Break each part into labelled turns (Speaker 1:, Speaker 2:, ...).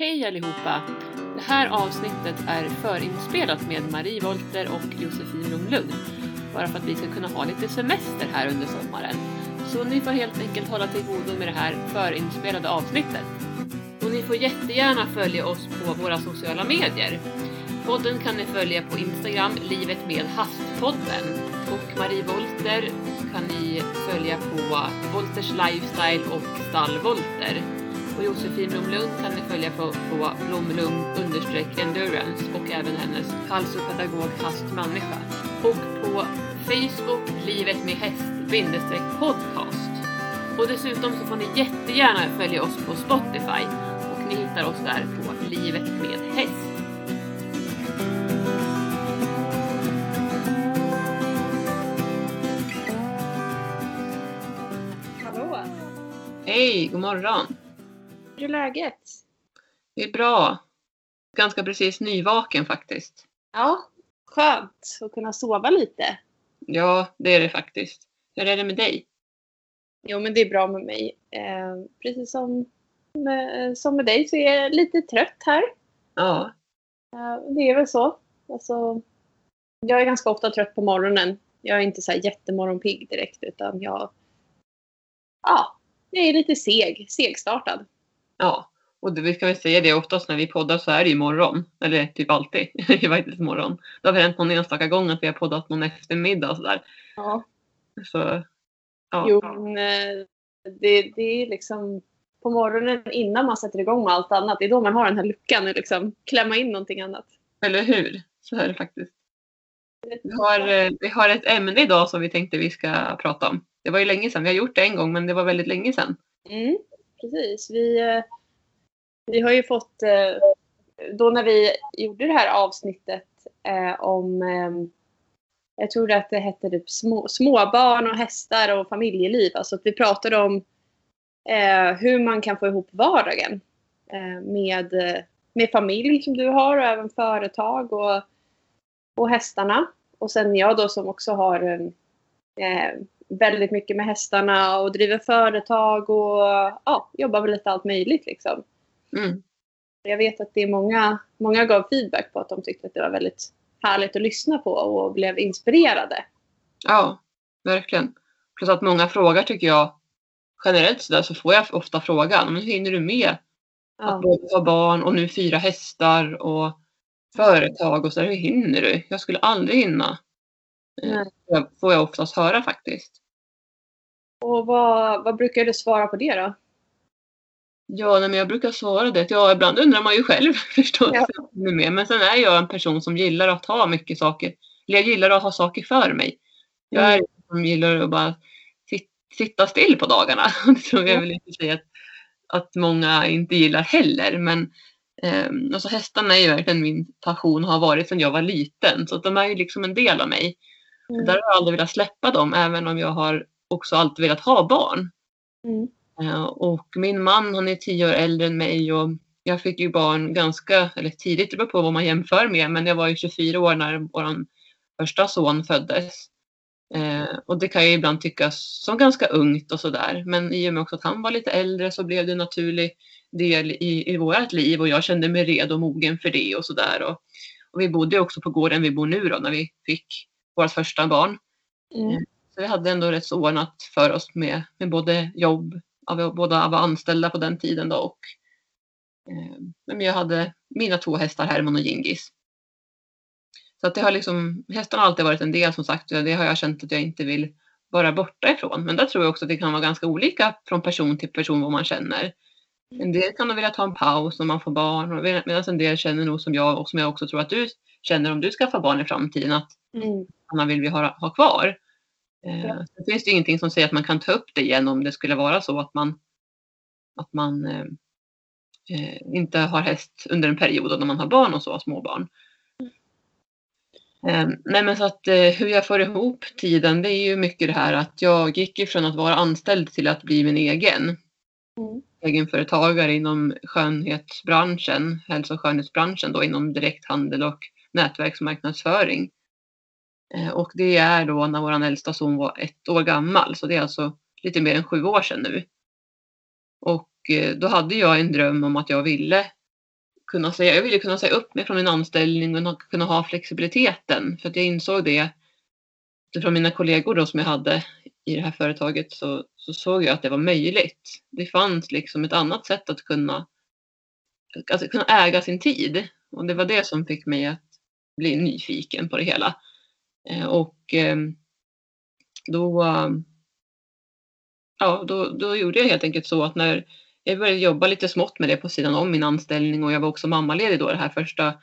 Speaker 1: Hej allihopa! Det här avsnittet är förinspelat med Marie Volter och Josefin Blomlund. Bara för att vi ska kunna ha lite semester här under sommaren. Så ni får helt enkelt hålla till godo med det här förinspelade avsnittet. Och ni får jättegärna följa oss på våra sociala medier. Podden kan ni följa på Instagram, Livet med Hastpodden. Och Marie Volter kan ni följa på Volters Lifestyle och Stall Stallvolter. Och Josefin Blomlund kan ni följa på, på understreck endurance och även hennes hälsopedagog Hastmänniska. Och på Facebook Livet med häst podcast. Och dessutom så får ni jättegärna följa oss på Spotify och ni hittar oss där på Livet med häst. Hej, god morgon!
Speaker 2: Hur är läget?
Speaker 1: Det är bra. Ganska precis nyvaken faktiskt.
Speaker 2: Ja, skönt att kunna sova lite.
Speaker 1: Ja, det är det faktiskt. Hur är det med dig?
Speaker 2: Jo, men det är bra med mig. Eh, precis som med, som med dig så är jag lite trött här.
Speaker 1: Ja,
Speaker 2: Eh, det är väl så. Alltså, jag är ganska ofta trött på morgonen. Jag är inte så här jättemorgonpigg direkt utan jag... Ja, jag är lite seg. Segstartad.
Speaker 1: Ja. Och det, vi ska väl säga det oftast när vi poddar så är det ju morgon. Eller typ alltid. Det är faktiskt morgon. Det har hänt någon enstaka gång att vi har poddat någon eftermiddag och sådär.
Speaker 2: Ja.
Speaker 1: Så, ja.
Speaker 2: Jo, men eh, det, det är liksom på morgonen innan man sätter igång med allt annat. Det är då man har den här luckan och liksom klämma in någonting annat.
Speaker 1: Eller hur? Så är det faktiskt. Vi har, eh, vi har ett ämne idag som vi tänkte vi ska prata om. Det var ju länge sedan. Vi har gjort det en gång men det var väldigt länge sedan.
Speaker 2: Mm, precis. Vi, eh, vi har ju fått, eh, då när vi gjorde det här avsnittet eh, om, jag tror att det hette typ små, småbarn och hästar och familjeliv. Alltså att vi pratade om hur man kan få ihop vardagen med, med familj som du har och även företag och, och hästarna. Och sen jag då som också har väldigt mycket med hästarna och driver företag och ja, jobbar med lite allt möjligt liksom.
Speaker 1: Mm.
Speaker 2: Jag vet att det är många, många gav feedback på att de tyckte att det var väldigt härligt att lyssna på och blev inspirerade.
Speaker 1: Ja, verkligen. Plus att många frågar tycker jag. Generellt så, där så får jag ofta frågan, men hur hinner du med att
Speaker 2: Ja,
Speaker 1: både ha barn och nu fyra hästar och företag och så där, hur hinner du? Jag skulle aldrig hinna. Eh,
Speaker 2: Nej.
Speaker 1: Det får jag oftast höra faktiskt.
Speaker 2: Och vad, vad brukar du svara på det då?
Speaker 1: Ja, nej, men jag brukar svara det ja, ibland undrar man ju själv förstås.
Speaker 2: Ja.
Speaker 1: med. Men sen är jag en person som gillar att ha mycket saker. Eller jag gillar att ha saker för mig. Jag är en som gillar att bara sit, sitta still på dagarna. Det tror jag
Speaker 2: Ja.
Speaker 1: väl inte säga att, att många inte gillar heller. Men eh, alltså hästarna är ju verkligen min passion har varit sedan jag var liten. Så de är ju liksom en del av mig.
Speaker 2: Mm.
Speaker 1: Där har jag aldrig velat släppa dem även om jag har också alltid velat ha barn.
Speaker 2: Mm.
Speaker 1: Eh, Och min man han är tio år äldre än mig och jag fick ju barn ganska, eller tidigt, det beror på vad man jämför med, men jag var ju 24 år när vår första son föddes. Eh, och det kan ju ibland tyckas som ganska ungt och sådär, men i och med också att han var lite äldre så blev det en naturlig del i, i vårt liv och jag kände mig redo och mogen för det och sådär. Och, och vi bodde också på gården vi bor nu då när vi fick vårt första barn.
Speaker 2: Mm.
Speaker 1: Vi hade ändå rätt så ordnat för oss med, med både jobb, båda var anställda på den tiden då och eh, men jag hade mina två hästar Hermon och Gingis. Så att det har liksom, hästarna har alltid varit en del som sagt, det har jag känt att jag inte vill vara borta ifrån. Men där tror jag också att det kan vara ganska olika från person till person vad man känner. En del kan vilja ta en paus när man får barn medan en del känner nog som jag och som jag också tror att du känner om du skaffar barn i framtiden att
Speaker 2: Mm.
Speaker 1: man vill vi ha, ha kvar. Eh,
Speaker 2: Ja.
Speaker 1: Sen finns det ingenting som säger att man kan ta upp det igen om det skulle vara så att man, att man eh, eh, inte har häst under en period när man har barn och så, småbarn. Eh, nej men så att eh, hur jag får ihop tiden det är ju mycket det här att jag gick ifrån att vara anställd till att bli min egen.
Speaker 2: Mm.
Speaker 1: Egenföretagare inom skönhetsbranschen, hälso och skönhetsbranschen då inom direkthandel och nätverksmarknadsföring. Eh, och det är då när vår äldsta son var ett år gammal, så det är alltså lite mer än sju år sedan nu. Och eh, då hade jag en dröm om att jag ville kunna säga, jag ville kunna säga upp mig från min anställning och kunna ha flexibiliteten. För att jag insåg det utifrån mina kollegor då som jag hade i det här företaget så, så såg jag att det var möjligt. Det fanns liksom ett annat sätt att kunna, alltså kunna äga sin tid. Och det var det som fick mig att bli nyfiken på det hela. Eh, och ehm, då, ja, då, då gjorde jag helt enkelt så att när jag började jobba lite smått med det på sidan om min anställning och jag var också mammaledig då det här första,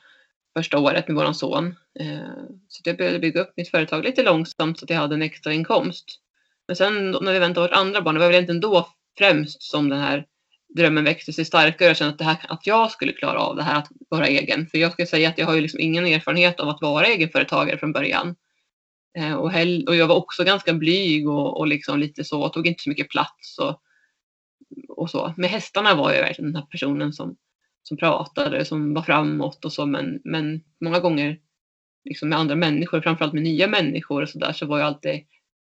Speaker 1: första året med våran son. Eh, så jag började bygga upp mitt företag lite långsamt så att jag hade en extra inkomst. Men sen när vi väntade vårt andra barn, det var väl egentligen då främst som den här drömmen växte sig starkare. Jag kände att, det här, att jag skulle klara av det här att vara egen. För jag skulle säga att jag har ju liksom ingen erfarenhet av att vara egenföretagare från början. Eh, och, hell, och jag var också ganska blyg och, och liksom lite så, tog inte så mycket plats. Och, och så. Med hästarna var jag verkligen den här personen som, som pratade, som var framåt och så. Men, men många gånger liksom med andra människor, framförallt med nya människor och så där, så var jag alltid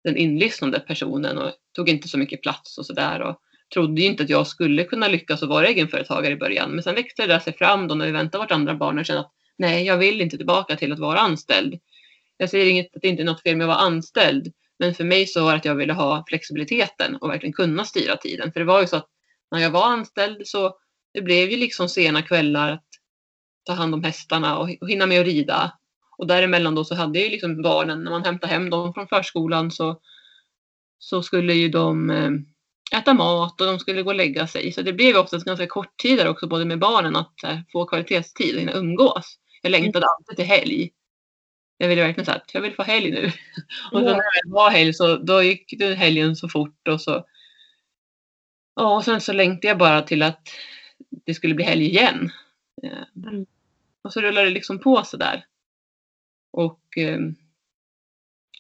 Speaker 1: den inlyssnande personen och tog inte så mycket plats och sådär. Och trodde ju inte att jag skulle kunna lyckas och vara egenföretagare i början. Men sen växte det där sig fram då när vi väntade vårt andra barn och kände att nej, jag vill inte tillbaka till att vara anställd. Jag säger inget att det inte är något fel med att vara anställd, men för mig så var det att jag ville ha flexibiliteten och verkligen kunna styra tiden. För det var ju så att när jag var anställd så det blev ju liksom sena kvällar att ta hand om hästarna och, och hinna med att rida. Och däremellan då så hade jag ju liksom barnen, när man hämtade hem dem från förskolan så, så skulle ju de eh, äta mat och de skulle gå och lägga sig. Så det blev oftast ganska kort tid där också både med barnen att få kvalitetstid och hinna umgås. Jag längtade alltid till helg. Jag ville verkligen säga att jag vill få helg nu. Och så när det var helg så då gick det helgen så fort och så. Ja, och sen så längtade jag bara till att det skulle bli helg igen. Mm. Och så rullade det liksom på så där. Och ehm,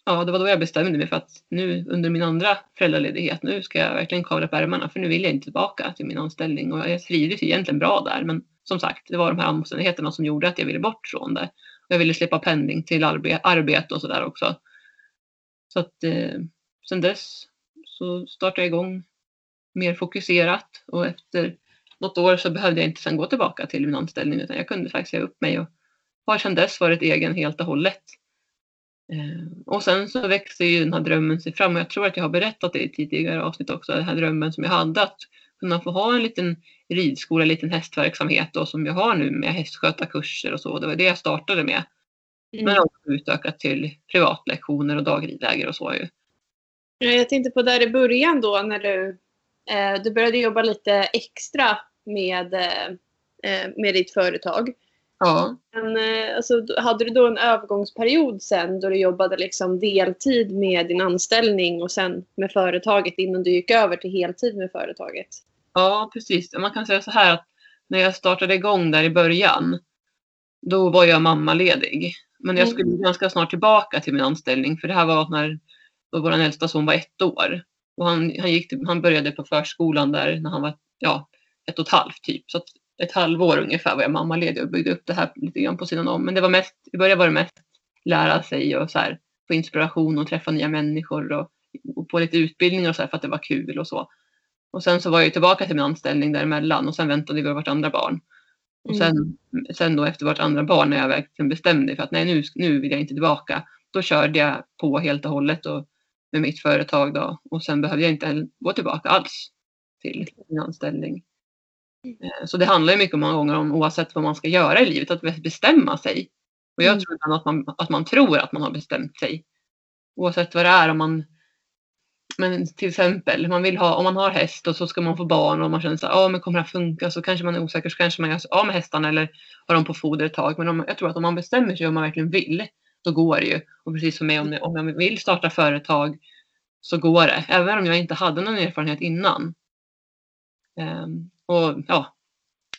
Speaker 1: ja, det var då jag bestämde mig för att nu under min andra föräldraledighet, nu ska jag verkligen kavla upp ärmarna för nu vill jag inte tillbaka till min anställning och jag trivdes egentligen bra där. Men som sagt, det var de här omständigheterna som gjorde att jag ville bort från det. Jag ville slippa pendling till arbe arbete och sådär också. Så att eh, sen dess så startade jag igång mer fokuserat och efter något år så behövde jag inte sen gå tillbaka till min anställning utan jag kunde faktiskt säga upp mig och har sedan dess varit egen helt och hållet. Eh, och sen så växte ju den här drömmen sig fram och jag tror att jag har berättat det i tidigare avsnitt också, den här drömmen som jag hade att kunna få ha en liten ridskola, en liten hästverksamhet då, som jag har nu med hästskötarkurser och så. Det var det jag startade med. Mm. Men också utökat till privatlektioner och dagridläger och så ju.
Speaker 2: Jag tänkte på där i början då när du, eh, du började jobba lite extra med, eh, med ditt företag.
Speaker 1: Ja.
Speaker 2: Men, eh, alltså, hade du då en övergångsperiod sen då du jobbade liksom deltid med din anställning och sen med företaget innan du gick över till heltid med företaget?
Speaker 1: Ja, precis. Man kan säga så här att när jag startade igång där i början, då var jag mammaledig. Men jag skulle mm. ganska snart tillbaka till min anställning för det här var när vår äldsta son var ett år. Och han, han, gick till, han började på förskolan där när han var ja, ett och ett halvt typ. Så ett halvår ungefär var jag mammaledig och byggde upp det här lite grann på sidan om. Men det var mest, i början var det mest lära sig och så här, få inspiration och träffa nya människor och, och få lite utbildningar och så här för att det var kul och så. Och sen så var jag tillbaka till min anställning däremellan och sen väntade vi på vårt andra barn. Och sen, mm. sen då efter vårt andra barn när jag verkligen bestämde mig för att nej nu, nu vill jag inte tillbaka. Då körde jag på helt och hållet och, med mitt företag då och sen behövde jag inte gå tillbaka alls till min anställning. Eh, så det handlar ju mycket många gånger om oavsett vad man ska göra i livet, att bestämma sig. Och jag mm. tror att man, att man tror att man har bestämt sig. Oavsett vad det är, om man men till exempel, man vill ha, om man har häst och så ska man få barn och man känner så ja ah, men kommer det här funka? Så kanske man är osäker, så kanske man gör sig av med hästarna eller har dem på foder ett tag. Men om, jag tror att om man bestämmer sig om man verkligen vill, då går det ju. Och precis som mig, om, om jag vill starta företag så går det. Även om jag inte hade någon erfarenhet innan. Um, och ja,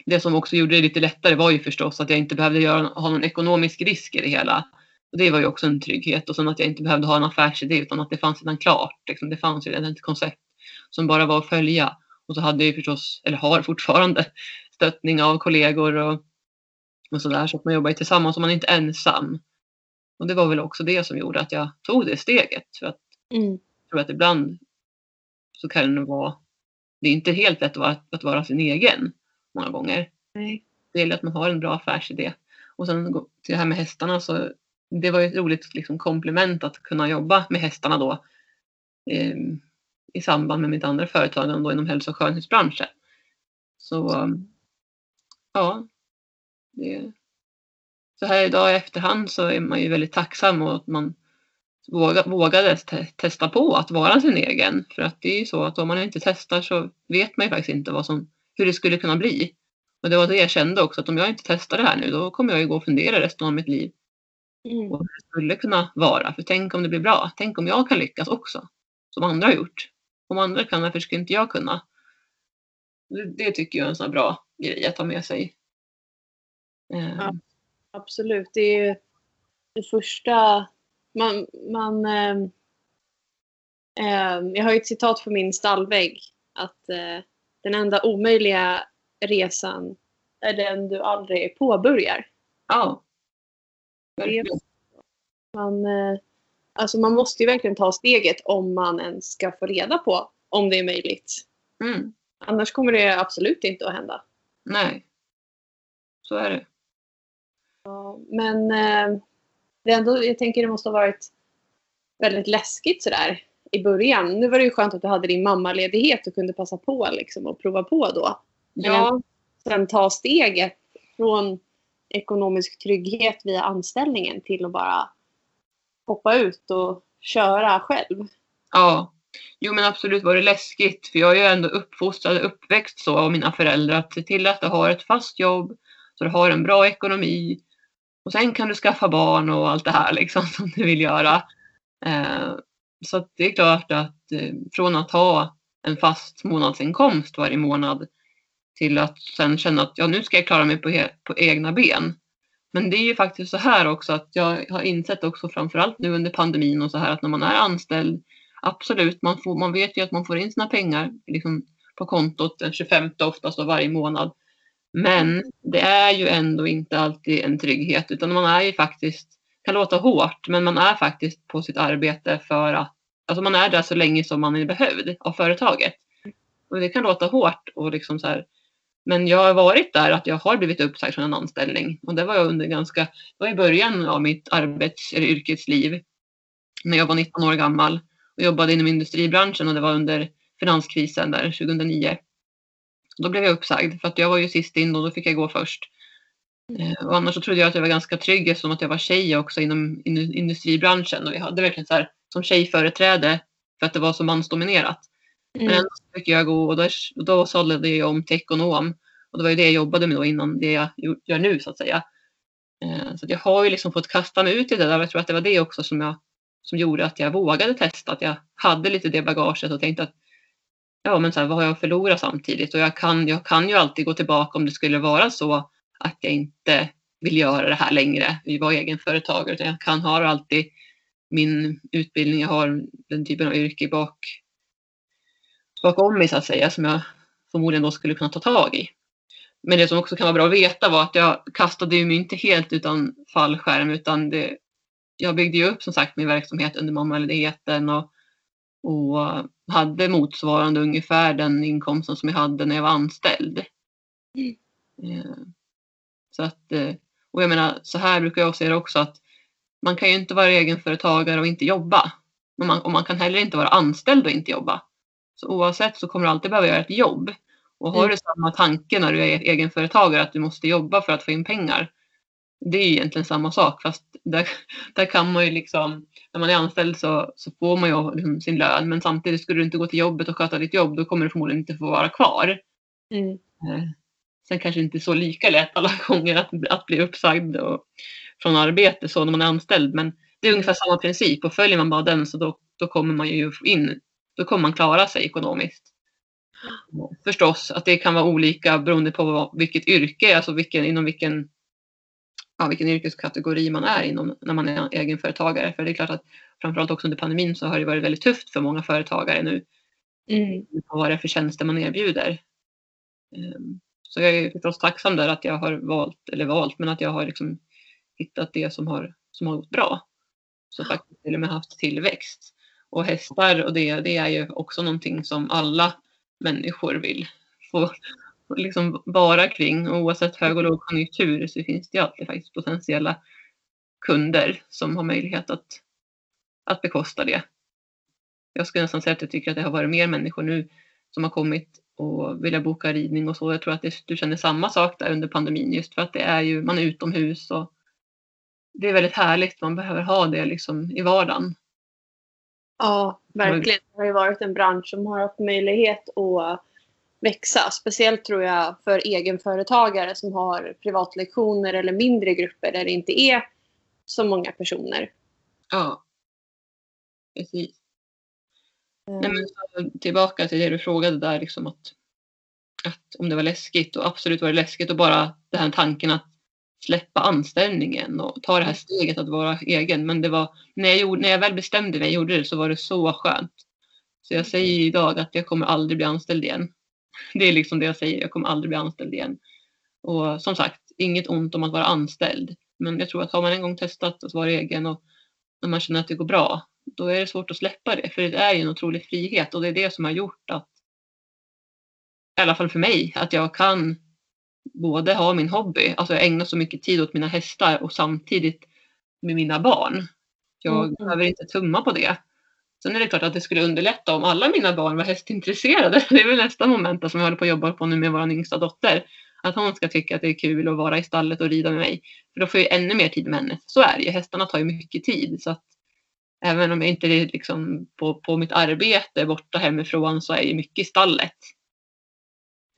Speaker 1: det som också gjorde det lite lättare var ju förstås att jag inte behövde göra, ha någon ekonomisk risk i det hela. Det var ju också en trygghet och sen att jag inte behövde ha en affärsidé utan att det fanns redan klart. Liksom, det fanns redan ett koncept som bara var att följa. Och så hade jag ju förstås, eller har fortfarande, stöttning av kollegor och, och sådär. Så att man jobbar tillsammans och man är inte ensam. Och det var väl också det som gjorde att jag tog det steget. För att mm. jag tror att ibland så kan det vara, det är inte helt lätt att vara, att vara sin egen många gånger.
Speaker 2: Nej.
Speaker 1: det gäller att man har en bra affärsidé. Och sen till det här med hästarna så det var ju ett roligt liksom, komplement att kunna jobba med hästarna då eh, i samband med mitt andra företag då inom hälso och skönhetsbranschen. Så ja, det, så här idag i efterhand så är man ju väldigt tacksam och att man vågade testa på att vara sin egen. För att det är ju så att om man inte testar så vet man ju faktiskt inte vad som, hur det skulle kunna bli. Och det var det jag kände också att om jag inte testar det här nu då kommer jag ju gå och fundera resten av mitt liv. Mm. Och hur det skulle kunna vara. För tänk om det blir bra. Tänk om jag kan lyckas också. Som andra har gjort. Om andra kan, varför skulle inte jag kunna? Det, det tycker jag är en sån bra grej att ta med sig.
Speaker 2: Ja, absolut. Det är ju det första man, man eh, eh, jag har ju ett citat på min stallvägg att eh, den enda omöjliga resan är den du aldrig påbörjar.
Speaker 1: Ja.
Speaker 2: Man, eh, alltså man måste ju verkligen ta steget om man ens ska få reda på om det är möjligt.
Speaker 1: Mm.
Speaker 2: Annars kommer det absolut inte att hända.
Speaker 1: Nej. Så är det.
Speaker 2: Ja, men eh, det ändå, jag tänker det måste ha varit väldigt läskigt sådär i början. Nu var det ju skönt att du hade din mammaledighet och kunde passa på liksom och prova på då. Men ja. sen ta steget från ekonomisk trygghet via anställningen till att bara hoppa ut och köra själv.
Speaker 1: Ja, jo men absolut var det läskigt för jag är ju ändå uppfostrad och uppväxt så av mina föräldrar att se till att du har ett fast jobb, så du har en bra ekonomi, och sen kan du skaffa barn och allt det här liksom som du vill göra. Eh, så det är klart att eh, från att ha en fast månadsinkomst varje månad till att sen känna att ja, nu ska jag klara mig på, på egna ben. Men det är ju faktiskt så här också att jag har insett också framförallt nu under pandemin och så här att när man är anställd, absolut, man, får, man vet ju att man får in sina pengar liksom på kontot den 25 oftast av varje månad. Men det är ju ändå inte alltid en trygghet utan man är ju faktiskt, kan låta hårt, men man är faktiskt på sitt arbete för att, alltså man är där så länge som man är behövd av företaget. Och det kan låta hårt och liksom så här, men jag har varit där att jag har blivit uppsagd från en anställning och det var jag under ganska, det var i början av mitt arbets eller yrkesliv när jag var 19 år gammal och jobbade inom industribranschen och det var under finanskrisen där 2009. Då blev jag uppsagd för att jag var ju sist in och då fick jag gå först. Eh, och annars så trodde jag att jag var ganska trygg eftersom att jag var tjej också inom industribranschen och vi hade verkligen så här som tjejföreträde för att det var så mansdominerat. Mm. Men ändå fick jag gå och då, då sållade jag om till ekonom och det var ju det jag jobbade med då innan det jag gör nu så att säga. Eh, så att jag har ju liksom fått kasta mig ut i det där och jag tror att det var det också som, jag, som gjorde att jag vågade testa, att jag hade lite det bagaget och tänkte att ja, men så här, vad har jag förlorat samtidigt? Och jag kan, jag kan ju alltid gå tillbaka om det skulle vara så att jag inte vill göra det här längre, vi var egenföretagare, utan jag kan ha alltid min utbildning, jag har den typen av yrke bak, bakom mig så att säga, som jag förmodligen då skulle kunna ta tag i. Men det som också kan vara bra att veta var att jag kastade mig inte helt utan fallskärm, utan det, jag byggde ju upp som sagt min verksamhet under mammaledigheten och och hade motsvarande ungefär den inkomsten som jag hade när jag var anställd. Mm. Eh, så att, eh, och jag menar, så här brukar jag säga också att man kan ju inte vara egenföretagare och inte jobba. Och man, och man kan heller inte vara anställd och inte jobba. Så oavsett så kommer du alltid behöva göra ett jobb. Och har mm. du samma tanke när du är egenföretagare att du måste jobba för att få in pengar. Det är egentligen samma sak fast där, där kan man ju liksom när man är anställd så, så får man ju liksom sin lön men samtidigt skulle du inte gå till jobbet och sköta ditt jobb då kommer du förmodligen inte få vara kvar.
Speaker 2: Mm. Eh,
Speaker 1: sen kanske inte så lika lätt alla gånger att, att bli uppsagd och, från arbete så när man är anställd men det är ungefär samma princip och följer man bara den så då, då kommer man ju in, då kommer man klara sig ekonomiskt. Förstås att det kan vara olika beroende på vilket yrke, alltså vilken, inom vilken ja, vilken yrkeskategori man är inom när man är egenföretagare. För det är klart att framförallt också under pandemin så har det varit väldigt tufft för många företagare nu.
Speaker 2: Mm.
Speaker 1: Vad det är för tjänster man erbjuder. Ehm, så jag är förstås tacksam där att jag har valt, eller valt, men att jag har liksom hittat det som har, som har gått bra. Så faktiskt till och med haft tillväxt. Och hästar och det, det är ju också någonting som alla människor vill få, liksom vara kring. Och oavsett hög och lågkonjunktur så finns det ju alltid faktiskt potentiella kunder som har möjlighet att, att bekosta det. Jag skulle nästan säga att jag tycker att det har varit mer människor nu som har kommit och vilja boka ridning och så. Jag tror att det, du känner samma sak där under pandemin just för att det är ju, man är utomhus och det är väldigt härligt. Man behöver ha det liksom i vardagen.
Speaker 2: Ja, verkligen. Det har ju varit en bransch som har haft möjlighet att växa. Speciellt tror jag för egenföretagare som har privatlektioner eller mindre grupper där det inte är så många personer.
Speaker 1: Ja, precis. Mm. Nej, men så, tillbaka till det du frågade där, liksom att, att om det var läskigt och absolut var det läskigt och bara den här tanken att släppa anställningen och ta det här steget att vara egen. Men det var, när jag, gjorde, när jag väl bestämde mig och gjorde det så var det så skönt. Så jag säger idag att jag kommer aldrig bli anställd igen. Det är liksom det jag säger, jag kommer aldrig bli anställd igen. Och som sagt, inget ont om att vara anställd. Men jag tror att har man en gång testat att vara egen och när man känner att det går bra, då är det svårt att släppa det. För det är ju en otrolig frihet och det är det som har gjort att, i alla fall för mig, att jag kan både ha min hobby, alltså jag ägnar så mycket tid åt mina hästar och samtidigt med mina barn. Jag mm. behöver inte tumma på det. Sen är det klart att det skulle underlätta om alla mina barn var hästintresserade. Det är väl nästa moment som jag håller på att jobba på nu med vår yngsta dotter. Att hon ska tycka att det är kul att vara i stallet och rida med mig. För då får jag ännu mer tid med henne. Så är det ju. Hästarna tar ju mycket tid. Så att även om jag inte är liksom på, på mitt arbete borta hemifrån så är jag mycket i stallet.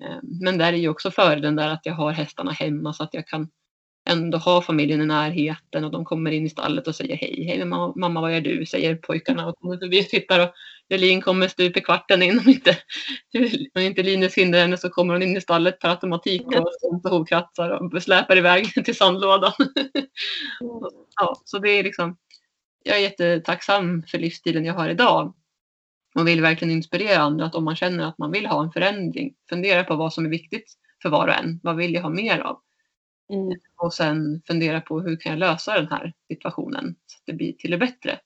Speaker 1: Eh, men där är ju också fördelen där att jag har hästarna hemma så att jag kan ändå ha familjen i närheten och de kommer in i stallet och säger hej, hej mamma vad gör du? säger pojkarna och kommer förbi och tittar och Jelin kommer stup i kvarten in om inte, om inte Linus hindrar henne så kommer hon in i stallet per automatik och hovkratsar och släpar iväg till sandlådan. ja, så det är liksom, jag är jättetacksam för livsstilen jag har idag och vill verkligen inspirera andra att om man känner att man vill ha en förändring, fundera på vad som är viktigt för var och en. Vad vill jag ha mer av? Mm. Och sen fundera på hur kan jag lösa den här situationen så att det blir till det bättre.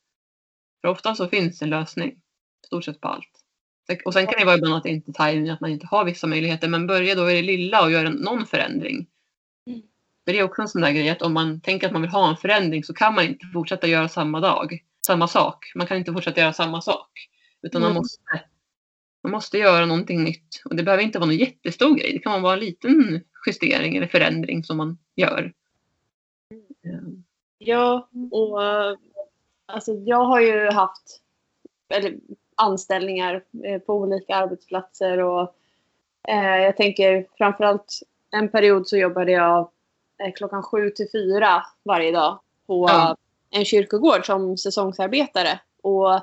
Speaker 1: För ofta så finns en lösning, stort sett på allt. Och sen kan det vara ibland att det inte är timing, att man inte har vissa möjligheter, men börja då i det lilla och göra någon förändring. Mm. För det är också en sån där grej att om man tänker att man vill ha en förändring så kan man inte fortsätta göra samma dag, samma sak. Man kan inte fortsätta göra samma sak. Utan mm. man, måste, man måste göra någonting nytt. Och det behöver inte vara någon jättestor grej. Det kan vara en liten justering eller förändring som man gör.
Speaker 2: Ja, och alltså, jag har ju haft eller, anställningar eh, på olika arbetsplatser och eh, jag tänker framförallt en period så jobbade jag eh, klockan sju till fyra varje dag på ja. en kyrkogård som säsongsarbetare. Och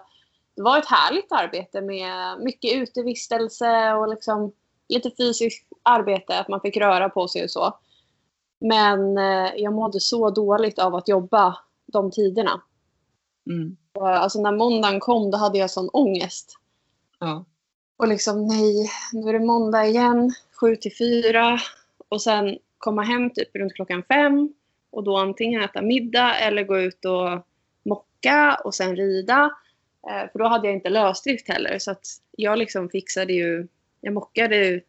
Speaker 2: var ett härligt arbete med mycket utevistelse och liksom lite fysiskt arbete, att man fick röra på sig och så. Men eh, jag mådde så dåligt av att jobba de tiderna. Mm. Alltså när måndagen kom då hade jag sån ångest. Ja. Och liksom nej, nu är det måndag igen, sju till fyra. Och sen komma hem typ runt klockan fem. Och då antingen äta middag eller gå ut och mocka och sen rida. Eh, för då hade jag inte lösdrift heller. Så att jag liksom fixade ju, jag mockade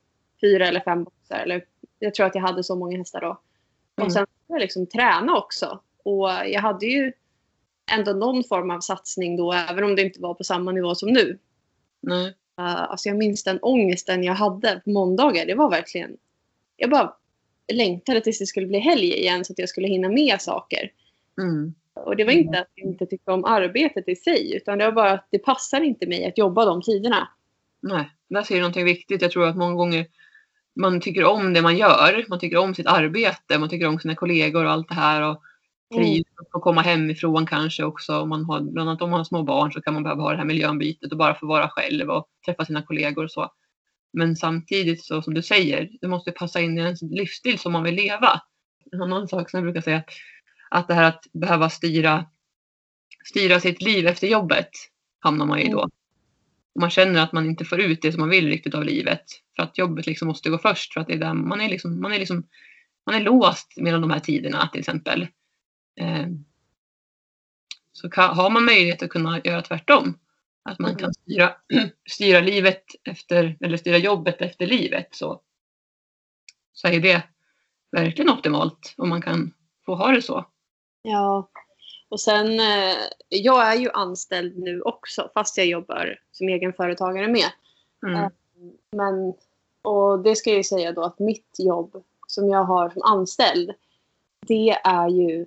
Speaker 2: fyra eller fem boxar. Eller, jag tror att jag hade så många hästar då. Mm. Och sen jag liksom träna också. Och jag hade ju ändå någon form av satsning då, även om det inte var på samma nivå som nu. Mm. Uh, alltså jag minns den ångesten jag hade på måndagar. Det var verkligen... Jag bara längtade tills det skulle bli helg igen så att jag skulle hinna med saker. Mm. Och det var inte att jag inte tyckte om arbetet i sig utan det var bara att det passar inte mig att jobba de tiderna.
Speaker 1: Nej, där ser du någonting viktigt. Jag tror att många gånger man tycker om det man gör. Man tycker om sitt arbete, man tycker om sina kollegor och allt det här. Och trivs mm. att komma hemifrån kanske också. Om man har, bland annat om man har små barn så kan man behöva ha det här miljöombytet och bara få vara själv och träffa sina kollegor och så. Men samtidigt så som du säger, det måste passa in i ens livsstil som man vill leva. En annan sak som jag brukar säga att det här att behöva styra, styra sitt liv efter jobbet hamnar man i då. Mm. Man känner att man inte får ut det som man vill riktigt av livet. För att jobbet liksom måste gå först. För att det är där man är liksom, man är liksom, man är låst mellan de här tiderna till exempel. Eh, så kan, har man möjlighet att kunna göra tvärtom. Att man kan mm. styra, styra livet efter, eller styra jobbet efter livet så så är det verkligen optimalt om man kan få ha det så.
Speaker 2: Ja, och sen eh, jag är ju anställd nu också fast jag jobbar som egenföretagare med.
Speaker 1: Mm.
Speaker 2: Eh, Men, och det ska jag ju säga då att mitt jobb som jag har som anställd, det är ju,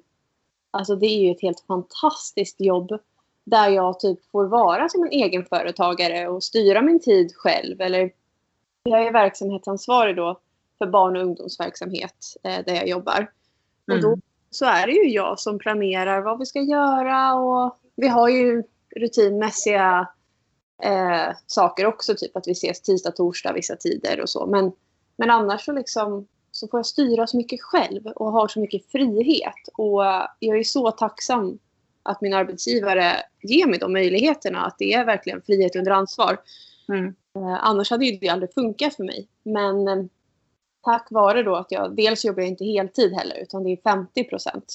Speaker 2: alltså det är ju ett helt fantastiskt jobb där jag typ får vara som en egenföretagare och styra min tid själv. Eller jag är verksamhetsansvarig då för barn och ungdomsverksamhet eh, där jag jobbar. Och då
Speaker 1: Mm.
Speaker 2: Så är det ju jag som planerar vad vi ska göra och vi har ju rutinmässiga eh, saker också, typ att vi ses tisdag, torsdag vissa tider och så. Men, men annars så liksom så får jag styra så mycket själv och har så mycket frihet. Och jag är så tacksam att min arbetsgivare ger mig de möjligheterna. Att det är verkligen frihet under ansvar.
Speaker 1: Mm.
Speaker 2: Eh, annars hade ju det aldrig funkat för mig. Men eh, tack vare då att jag, dels jobbar jag inte heltid heller utan det är 50 procent.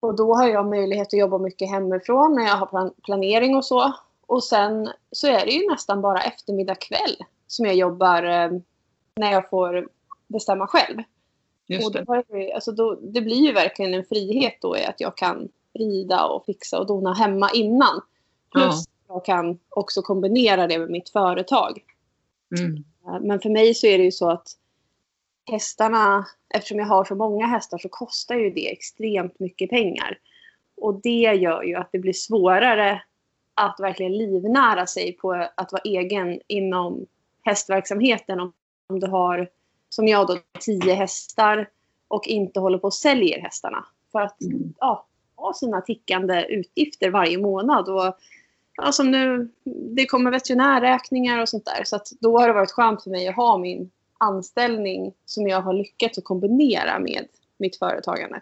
Speaker 2: Och då har jag möjlighet att jobba mycket hemifrån när jag har plan- planering och så. Och sen så är det ju nästan bara eftermiddag kväll som jag jobbar eh, när jag får bestämma själv.
Speaker 1: Just
Speaker 2: Och
Speaker 1: det.
Speaker 2: då, jag ju- alltså då, det blir ju verkligen en frihet då i att jag kan rida och fixa och dona hemma innan. Plus att jag kan också kombinera det med mitt företag.
Speaker 1: Mm.
Speaker 2: Eh, Men för mig så är det ju så att hästarna, eftersom jag har så många hästar så kostar ju det extremt mycket pengar. Och det gör ju att det blir svårare att verkligen livnära sig på att vara egen inom hästverksamheten om, om du har, som jag då, tio hästar och inte håller på och säljer hästarna. För att
Speaker 1: Mm.
Speaker 2: ja, ha sina tickande utgifter varje månad. Och, ja, som nu, det kommer veterinärräkningar och sånt där. Så att då har det varit skönt för mig att ha min anställning som jag har lyckats att kombinera med mitt företagande.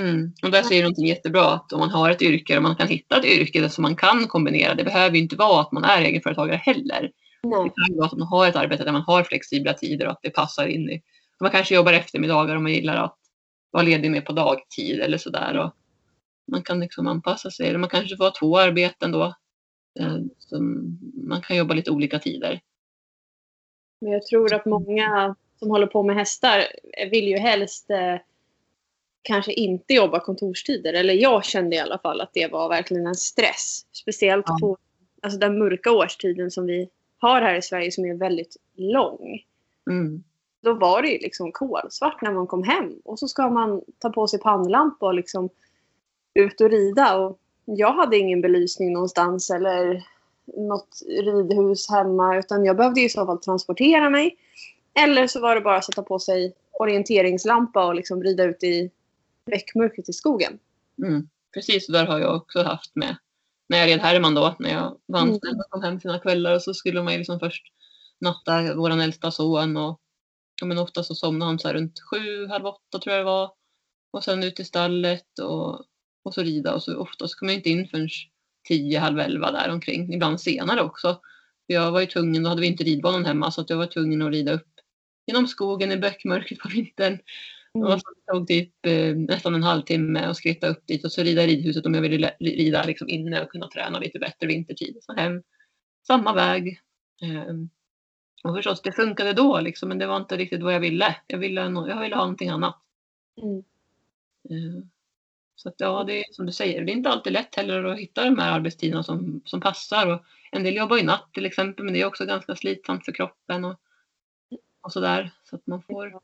Speaker 1: Mm. Och där säger du någonting jättebra att om man har ett yrke och man kan hitta ett yrke som man kan kombinera. Det behöver ju inte vara att man är egenföretagare heller. Det
Speaker 2: Nej.
Speaker 1: kan ju vara att man har ett arbete där man har flexibla tider och att det passar in i. Man kanske jobbar eftermiddagar om man gillar att vara ledig med på dagtid eller sådär. Och man kan liksom anpassa sig. Eller man kanske får ha två arbeten då. Eh, man kan jobba lite olika tider.
Speaker 2: Men jag tror att många som håller på med hästar vill ju helst eh, kanske inte jobba kontorstider. Eller jag kände i alla fall att det var verkligen en stress. Speciellt
Speaker 1: Ja.
Speaker 2: på alltså den mörka årstiden som vi har här i Sverige som är väldigt lång.
Speaker 1: Mm.
Speaker 2: Då var det ju liksom kolsvart när man kom hem. Och så ska man ta på sig pannlampa och liksom ut och rida. Och jag hade ingen belysning någonstans eller något ridhus hemma. Utan jag behövde i så fall transportera mig. Eller så var det bara att sätta på sig orienteringslampa och liksom rida ut i väckmörkret i skogen.
Speaker 1: Mm. Precis, där har jag också haft med. När jag red Herman då, när jag var
Speaker 2: Mm.
Speaker 1: anställd och kom hem sina kvällar och så skulle man ju liksom först natta våran äldsta son och ja, men ofta så somnade han så här runt sju, halv åtta tror jag det var. Och sen ut i stallet och, och så rida och så ofta så kom jag inte in förrän tio, halv elva där omkring. Ibland senare också. För jag var ju tvungen, då hade vi inte ridbanan hemma så att jag var tvungen att rida upp genom skogen i bäckmörkret på vintern.
Speaker 2: Mm.
Speaker 1: Och så tog typ eh, nästan en halvtimme att skritta upp dit och så rida i ridhuset om jag ville le- rida liksom inne och kunna träna lite bättre vintertid. Så hem, samma väg. Eh, och förstås, det funkade då liksom, men det var inte riktigt vad jag ville. Jag ville, jag ville ha någonting annat.
Speaker 2: Mm.
Speaker 1: Eh, så att, ja, det är som du säger, det är inte alltid lätt heller att hitta de här arbetstiderna som, som passar. Och en del jobbar ju natt till exempel, men det är också ganska slitsamt för kroppen och, och sådär. Så att man får,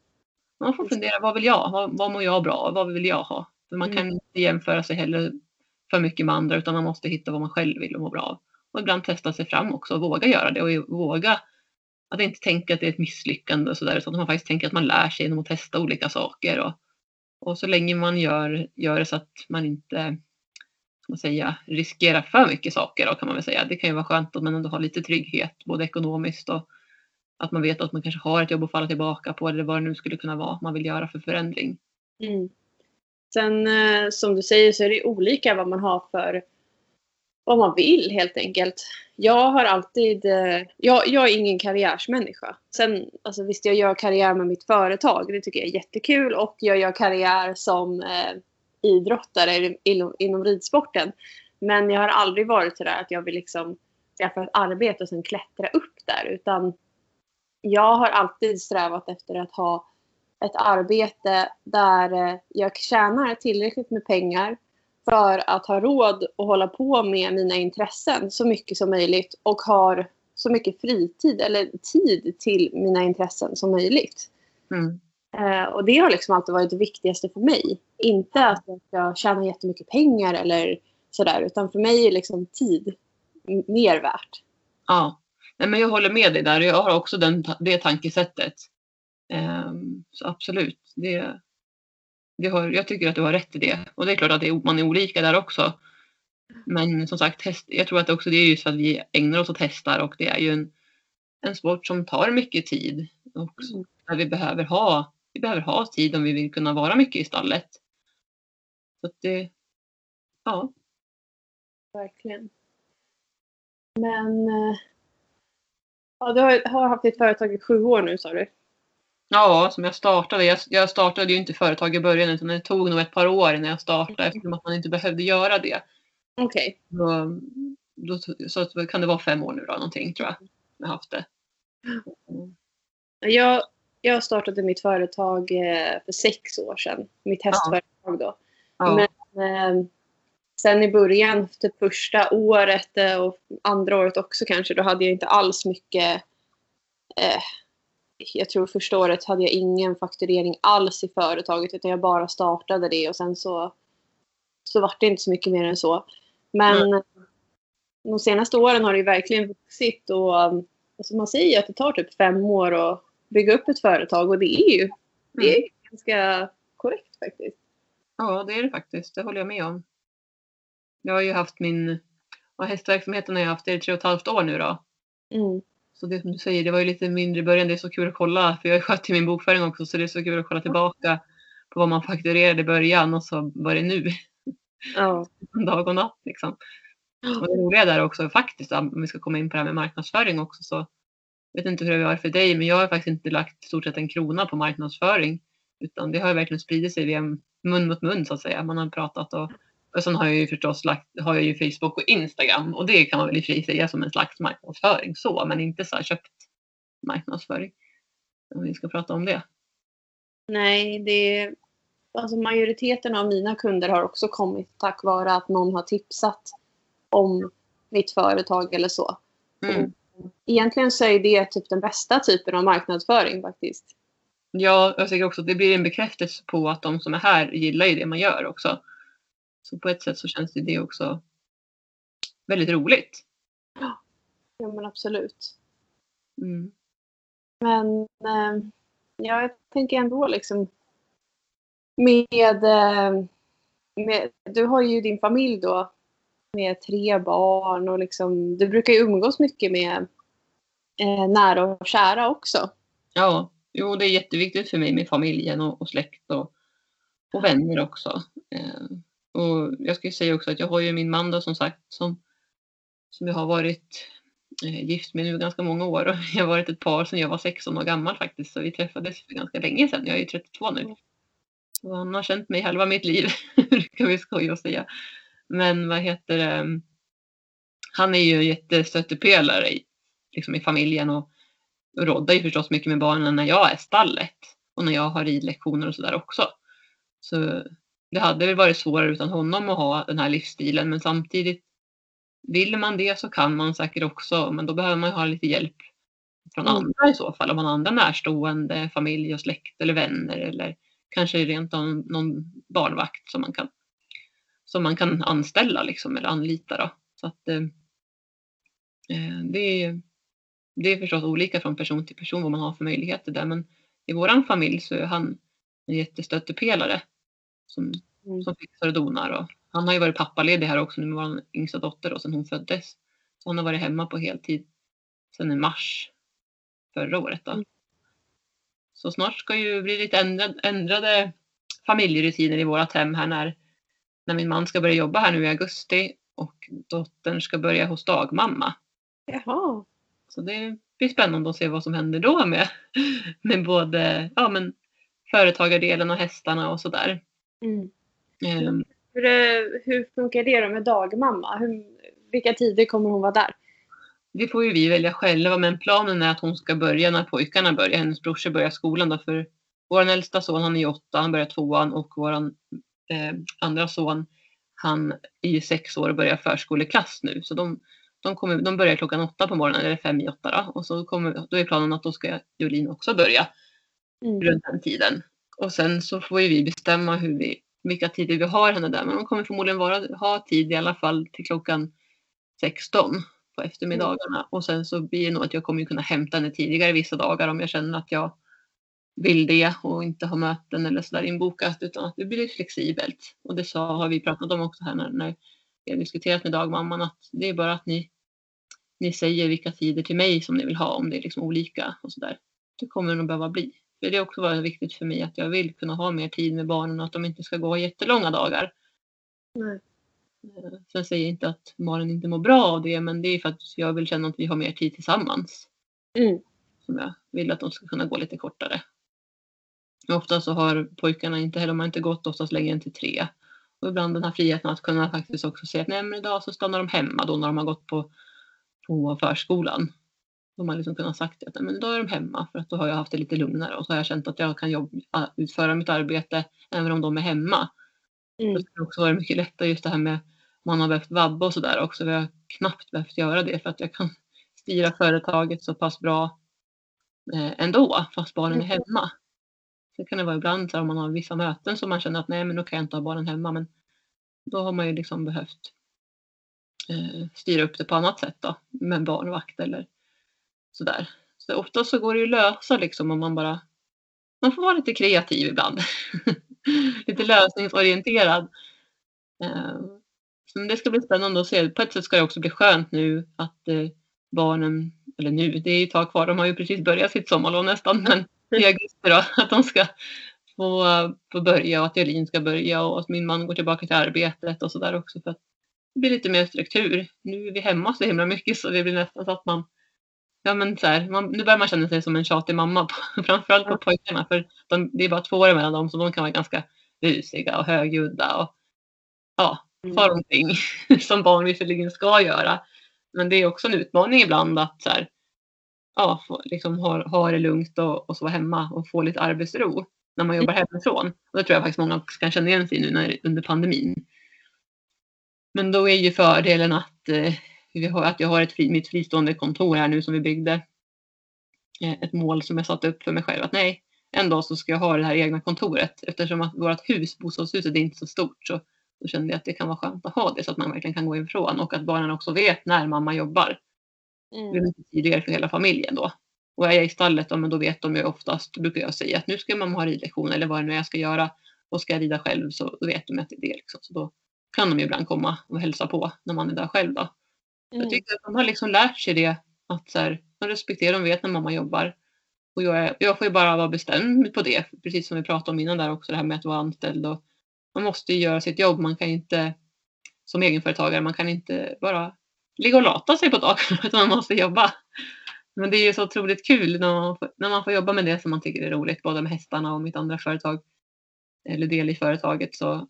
Speaker 1: man får fundera, vad vill jag? Vad, vad mår jag bra av? Vad vill jag ha? För man kan inte jämföra sig heller för mycket med andra, utan man måste hitta vad man själv vill och må bra av. Och ibland testa sig fram också och våga göra det och våga att inte tänka att det är ett misslyckande och sådär, utan att man faktiskt tänker att man lär sig genom att testa olika saker. Och, och så länge man gör, gör det så att man inte man säga, riskerar för mycket saker då, kan man väl säga. Det kan ju vara skönt att man ändå har lite trygghet, både ekonomiskt och att man vet att man kanske har ett jobb att falla tillbaka på eller vad det nu skulle kunna vara man vill göra för förändring.
Speaker 2: Mm. Sen eh, som du säger så är det olika vad man har för vad man vill helt enkelt. Jag har alltid, eh, jag, jag är ingen karriärsmänniska. Sen alltså visst jag gör karriär med mitt företag, det tycker jag är jättekul och jag gör karriär som eh, idrottare inom, inom ridsporten. Men jag har aldrig varit sådär att jag vill liksom skaffa ett arbete och sen klättra upp där utan jag har alltid strävat efter att ha ett arbete där eh, jag tjänar tillräckligt med pengar för att ha råd att hålla på med mina intressen så mycket som möjligt och har så mycket fritid eller tid till mina intressen som möjligt.
Speaker 1: Mm.
Speaker 2: Eh, och det har liksom alltid varit det viktigaste för mig. Inte att jag ska tjäna jättemycket pengar eller sådär, utan för mig är liksom tid mer värt.
Speaker 1: Ja, Nej, men jag håller med dig där. Jag har också den, det tankesättet. Ehm, så absolut, det har, jag tycker att du har rätt i det. Och det är klart att det är, man är olika där också. Men som sagt, häst, jag tror att det också det är just för att vi ägnar oss åt hästar och det är ju en, en sport som tar mycket tid. Och
Speaker 2: Mm.
Speaker 1: där vi behöver ha, vi behöver ha tid om vi vill kunna vara mycket i stallet. Så att det, ja.
Speaker 2: Verkligen. Men eh, ja, du har, har haft ditt företag i sju år nu sa du.
Speaker 1: Ja, som jag startade. Jag, jag startade ju inte företag i början utan det tog nog ett par år innan jag startade eftersom att man inte behövde göra det.
Speaker 2: Okej.
Speaker 1: Då, då, så kan det vara fem år nu då någonting tror jag. Jag har haft det.
Speaker 2: Jag, jag startade mitt företag eh, för sex år sedan. Mitt hästföretag då.
Speaker 1: Ja,
Speaker 2: Men eh, sen i början, typ första året eh, och andra året också kanske, då hade jag inte alls mycket eh, jag tror första året hade jag ingen fakturering alls i företaget utan jag bara startade det och sen så, så var det inte så mycket mer än så. Men de senaste åren har det ju verkligen vuxit och alltså man säger ju att det tar typ fem år att bygga upp ett företag och det är ju det är ganska korrekt faktiskt.
Speaker 1: ja, det är det faktiskt. Det håller jag med om. Jag har ju haft min ja, hästverksamheten har jag haft i tre och ett halvt år nu då.
Speaker 2: Mm.
Speaker 1: Så det som du säger, det var ju lite mindre i början. Det är så kul att kolla, för jag sköt ju min bokföring också, så det är så kul att kolla tillbaka på vad man fakturerade i början och så vad det är nu.
Speaker 2: Ja.
Speaker 1: dag och natt. Liksom. Och det roliga där också faktiskt, om vi ska komma in på det här med marknadsföring också, så vet inte hur det var för dig, men jag har faktiskt inte lagt stort sett en krona på marknadsföring. Utan det har ju verkligen spridit sig via mun mot mun så att säga. Man har pratat och, och sen har jag ju förstås lagt, har jag ju Facebook och Instagram och det kan man väl i och för sig säga som en slags marknadsföring så, men inte så här köpt marknadsföring. Om vi ska prata om det.
Speaker 2: Nej, det alltså majoriteten av mina kunder har också kommit tack vare att någon har tipsat om mitt företag eller så.
Speaker 1: Mm.
Speaker 2: Egentligen så är det typ den bästa typen av marknadsföring faktiskt.
Speaker 1: Ja, jag tycker också att det blir en bekräftelse på att de som är här gillar ju det man gör också. Så på ett sätt så känns det, det också väldigt roligt.
Speaker 2: Ja men absolut.
Speaker 1: Mm.
Speaker 2: Men eh, ja, jag tänker ändå liksom med, eh, med, du har ju din familj då med tre barn och liksom, du brukar ju umgås mycket med eh, nära och kära också.
Speaker 1: Ja, jo det är jätteviktigt för mig med familjen och, och släkt och, och vänner också. Eh, och jag ska ju säga också att jag har ju min man då som sagt som, som jag har varit eh, gift med nu ganska många år och jag har varit ett par sedan jag var 16 år gammal faktiskt så vi träffades för ganska länge sedan. Jag är ju 32 nu. Så han har känt mig halva mitt liv, brukar vi skoja och säga. Men vad heter det? Han är ju jättestöttepelare i, liksom i familjen och, och roddar ju förstås mycket med barnen när jag är stallet och när jag har ridlektioner och sådär också. Så det hade väl varit svårare utan honom att ha den här livsstilen men samtidigt vill man det så kan man säkert också men då behöver man ha lite hjälp från
Speaker 2: Mm.
Speaker 1: andra i så fall. Om man har andra närstående, familj och släkt eller vänner eller kanske rent av någon barnvakt som man kan, som man kan anställa liksom, eller anlita. Då. Så att, eh, eh, det, är, det är förstås olika från person till person vad man har för möjligheter där men i våran familj så är han en jättestöttepelare som,
Speaker 2: Mm.
Speaker 1: som fixar och donar. Och han har ju varit pappaledig här också nu med vår yngsta dotter då, sedan hon föddes. Så han har varit hemma på heltid sedan i mars förra året. Då.
Speaker 2: Mm.
Speaker 1: Så snart ska ju bli lite ändrad, ändrade familjerutiner i vårat hem här när, när min man ska börja jobba här nu i augusti och dottern ska börja hos dagmamma.
Speaker 2: Jaha.
Speaker 1: Så det blir spännande att se vad som händer då med, med både ja, men, företagardelen och hästarna och sådär.
Speaker 2: Mm.
Speaker 1: Ehm,
Speaker 2: Hur, eh, hur funkar det då med dagmamma? Hur, vilka tider kommer hon vara där?
Speaker 1: Det får ju vi välja själva men planen är att hon ska börja när pojkarna börjar. Hennes brorsor börjar skolan då för vår äldsta son han är åtta, han börjar tvåan och vår eh, andra son han är ju sex år och börjar förskoleklass nu. Så de, de, kommer, de börjar klockan åtta på morgonen, eller fem i åtta då. Och så kommer, då är planen att då ska Jolin också börja mm. runt den tiden. Och sen så får ju vi bestämma hur vi, vilka tider vi har henne där. Men hon kommer förmodligen vara, ha tid i alla fall till klockan 16 på eftermiddagarna. Mm. Och sen så blir det nog att jag kommer kunna hämta henne tidigare vissa dagar om jag känner att jag vill det och inte ha möten eller sådär inbokat utan att det blir flexibelt. Och det sa, har vi pratat om också här när, när vi har diskuterat med dagmamman att det är bara att ni, ni säger vilka tider till mig som ni vill ha om det är liksom olika och sådär. Det kommer det nog behöva bli. För det också varit viktigt för mig att jag vill kunna ha mer tid med barnen och att de inte ska gå jättelånga dagar. Nej. Eh, sen säger jag inte att barnen inte mår bra av det men det är för att jag vill känna att vi har mer tid tillsammans. Mm. Som jag vill att de ska kunna gå lite kortare. Ofta så har pojkarna inte heller, de har inte gått oftast längre än till tre. Och ibland den här friheten att kunna faktiskt också säga att nej men idag så stannar de hemma då när de har gått på, på förskolan. De har liksom kunnat sagt att men idag är de hemma för att då har jag haft det lite lugnare och så har jag känt att jag kan jobba, utföra mitt arbete även om de är hemma. Mm. Det har också varit mycket lättare just det här med man har behövt vabba och sådär också. Vi har knappt behövt göra det för att jag kan styra företaget så pass bra eh, ändå fast barnen är mm. hemma. Sen kan det vara ibland så här, om man har vissa möten som man känner att nej men då kan jag inte ha barnen hemma. Men då har man ju liksom behövt eh, styra upp det på annat sätt då. Med barnvakt eller sådär. Så ofta så går det ju att lösa liksom om man bara man får vara lite kreativ ibland. lite lösningsorienterad. Eh, så det ska bli spännande att se. På ett sätt ska det också bli skönt nu att eh, barnen, eller nu, det är ju ett tag kvar, de har ju precis börjat sitt sommarlov nästan, men i augusti då, att de ska få, få börja och att Elin ska börja och att min man går tillbaka till arbetet och sådär också för att det blir lite mer struktur. Nu är vi hemma så himla mycket så det blir nästan så att man Ja men så här, man, nu börjar man känna sig som en tjatig mamma, på, framförallt på pojkarna för de, det är bara två år mellan dem så de kan vara ganska busiga och högljudda och ja, mm. far omkring som barn visserligen ska göra. Men det är också en utmaning ibland att så här, ja, liksom ha, ha det lugnt och, och så hemma och få lite arbetsro när man jobbar mm. hemifrån. Och det tror jag faktiskt många kan känna igen sig i nu när, under pandemin. Men då är ju fördelen att, eh, vi har, att jag har ett fri, mitt fristående kontor här nu som vi byggde. Eh, ett mål som jag satte upp för mig själv att nej, en dag så ska jag ha det här egna kontoret eftersom att vårt hus, bostadshuset, är inte så stort så då kände jag att det kan vara skönt att ha det så att man verkligen kan gå ifrån och att barnen också vet när mamma jobbar. Mm. Det är mycket tidigare för hela familjen då. Och är jag i stallet, då, men då vet de ju oftast, brukar jag säga att nu ska mamma ha ridlektion eller vad det nu är jag ska göra. Och ska jag rida själv så vet de att det är det. Liksom. Så då kan de ju ibland komma och hälsa på när man är där själv. Då. Mm. Jag tycker att de har liksom lärt sig det att så här, de respekterar, de vet när mamma jobbar. Och jag, är, jag får ju bara vara bestämd på det, precis som vi pratade om innan där också, det här med att vara anställd. Och man måste ju göra sitt jobb, man kan inte som egenföretagare, man kan inte bara ligga och lata sig på dagarna utan man måste jobba. Men det är ju så otroligt kul när man, får, när man får jobba med det som man tycker är roligt, både med hästarna och mitt andra företag, eller del i företaget. Så,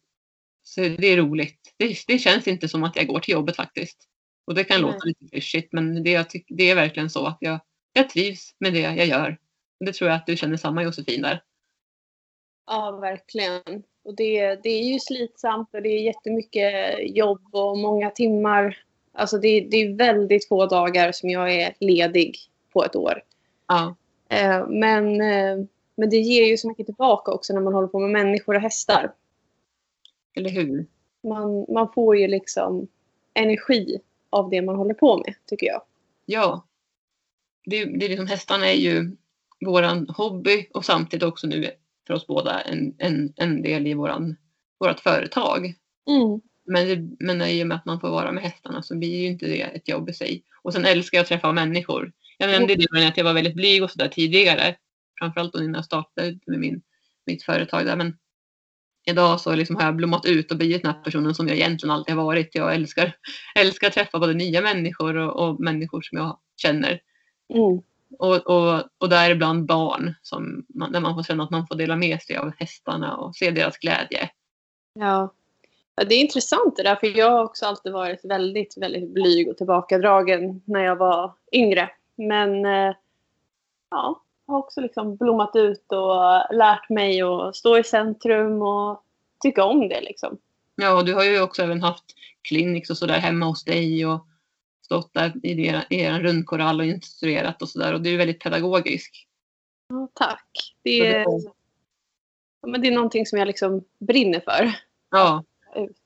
Speaker 1: så det är roligt. Det, det känns inte som att jag går till jobbet faktiskt. Och det kan mm. låta lite klyschigt men det, jag tyck, det är verkligen så att jag, jag trivs med det jag gör. Och det tror jag att du känner samma Josefin där.
Speaker 2: Ja, verkligen. Och det, det är ju slitsamt och det är jättemycket jobb och många timmar Alltså det, det är väldigt få dagar som jag är ledig på ett år. Ja. Eh, men, eh, men det ger ju så mycket tillbaka också när man håller på med människor och hästar.
Speaker 1: Eller hur?
Speaker 2: Man, man får ju liksom energi av det man håller på med, tycker jag.
Speaker 1: Ja. Det, det är liksom, hästarna är ju våran hobby och samtidigt också nu för oss båda en, en, en del i våran, vårat företag. Mm. Men, det, men i och med att man får vara med hästarna så blir ju inte det ett jobb i sig. Och sen älskar jag att träffa människor. Jag nämnde det med att jag var väldigt blyg och sådär tidigare. Framförallt då innan jag startade med min, mitt företag där. Men idag så liksom har jag blommat ut och blivit den här personen som jag egentligen alltid har varit. Jag älskar, älskar att träffa både nya människor och, och människor som jag känner. Mm. Och, och, och däribland barn som man, där man får känna att man får dela med sig av hästarna och se deras glädje.
Speaker 2: Ja, det är intressant det där för jag har också alltid varit väldigt, väldigt blyg och tillbakadragen när jag var yngre. Men eh, ja, har också liksom blommat ut och lärt mig att stå i centrum och tycka om det liksom.
Speaker 1: Ja, och du har ju också även haft clinics och sådär hemma hos dig och stått där i er, er rundkorall och instruerat och sådär och du är väldigt pedagogisk.
Speaker 2: Ja, tack. Det är, ja, men det är någonting som jag liksom brinner för.
Speaker 1: Ja.
Speaker 2: Ut.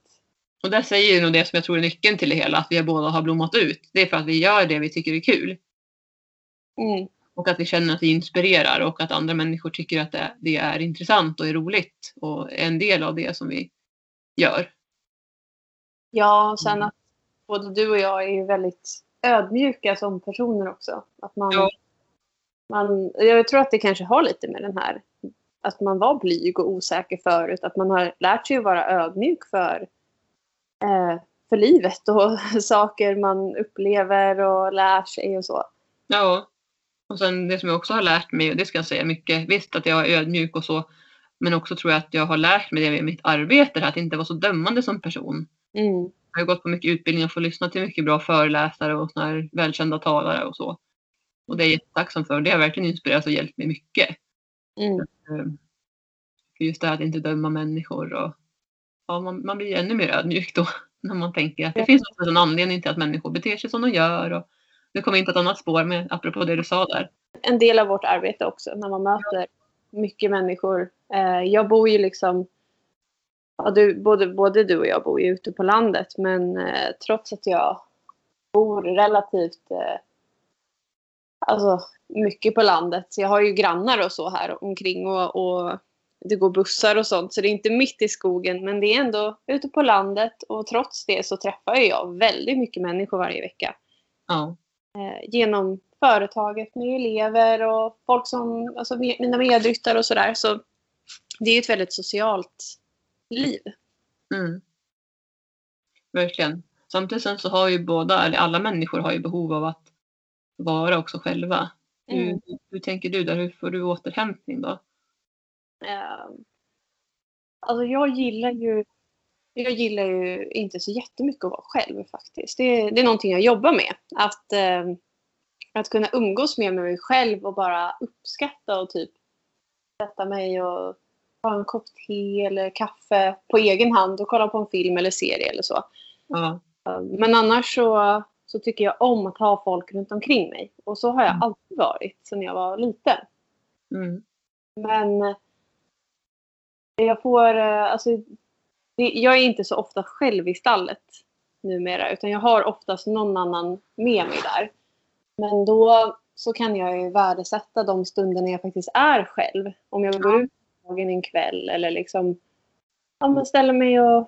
Speaker 1: Och där säger ju nog det som jag tror är nyckeln till det hela, att vi båda har blommat ut. Det är för att vi gör det vi tycker är kul.
Speaker 2: Mm.
Speaker 1: Och att vi känner att vi inspirerar och att andra människor tycker att det, det är intressant och är roligt och är en del av det som vi gör.
Speaker 2: Ja, och sen att både du och jag är väldigt ödmjuka som personer också. Att man,
Speaker 1: Ja.
Speaker 2: man, jag tror att det kanske har lite med den här att man var blyg och osäker förut. Att man har lärt sig att vara ödmjuk för, eh, för livet och saker man upplever och lär sig och så.
Speaker 1: Ja. Och sen det som jag också har lärt mig, och det ska jag säga mycket, visst att jag är ödmjuk och så, men också tror jag att jag har lärt mig det i mitt arbete, att inte vara så dömande som person.
Speaker 2: Mm.
Speaker 1: Jag har gått på mycket utbildning och får lyssna till mycket bra föreläsare och såna här välkända talare och så. Och det är jag jättetacksam för. Det har verkligen inspirerat och hjälpt mig mycket.
Speaker 2: Mm.
Speaker 1: Eh, För just det här att inte döma människor och ja, man, man blir ännu mer ödmjuk då när man tänker att det
Speaker 2: Ja.
Speaker 1: finns en anledning till att människor beter sig som de gör. Och nu kommer in på ett annat spår med, apropå det du sa där.
Speaker 2: en del av vårt arbete också när man möter mycket människor. Eh, jag bor ju liksom, ja, du, både, både du och jag bor ju ute på landet men eh, trots att jag bor relativt eh, alltså, mycket på landet. Jag har ju grannar och så här omkring och, och det går bussar och sånt så det är inte mitt i skogen men det är ändå ute på landet och trots det så träffar jag väldigt mycket människor varje vecka
Speaker 1: Ja,
Speaker 2: genom företaget med elever och folk som, alltså mina medryttare och sådär. Så det är ju ett väldigt socialt liv.
Speaker 1: mm. verkligen. Samtidigt sen så har ju båda, eller alla människor har ju behov av att vara också själva. Hur,
Speaker 2: Mm.
Speaker 1: hur tänker du där? Hur får du återhämtning då?
Speaker 2: Eh, alltså jag gillar ju jag gillar ju inte så jättemycket att vara själv faktiskt. Det, det är någonting jag jobbar med. Att, eh, att kunna umgås mer med mig själv och bara uppskatta och typ sätta mig och ta en kopp te eller kaffe på egen hand och kolla på en film eller serie eller så.
Speaker 1: Ja,
Speaker 2: Men annars så, så tycker jag om att ha folk runt omkring mig. Och så har jag
Speaker 1: Mm.
Speaker 2: alltid varit sedan jag var liten.
Speaker 1: mm.
Speaker 2: Men jag får, eh, alltså, jag är inte så ofta själv i stallet numera. Utan jag har oftast någon annan med mig där. Men då så kan jag ju värdesätta de stunderna jag faktiskt är själv. Om jag går ut dagen en kväll eller liksom ja, men ställer mig och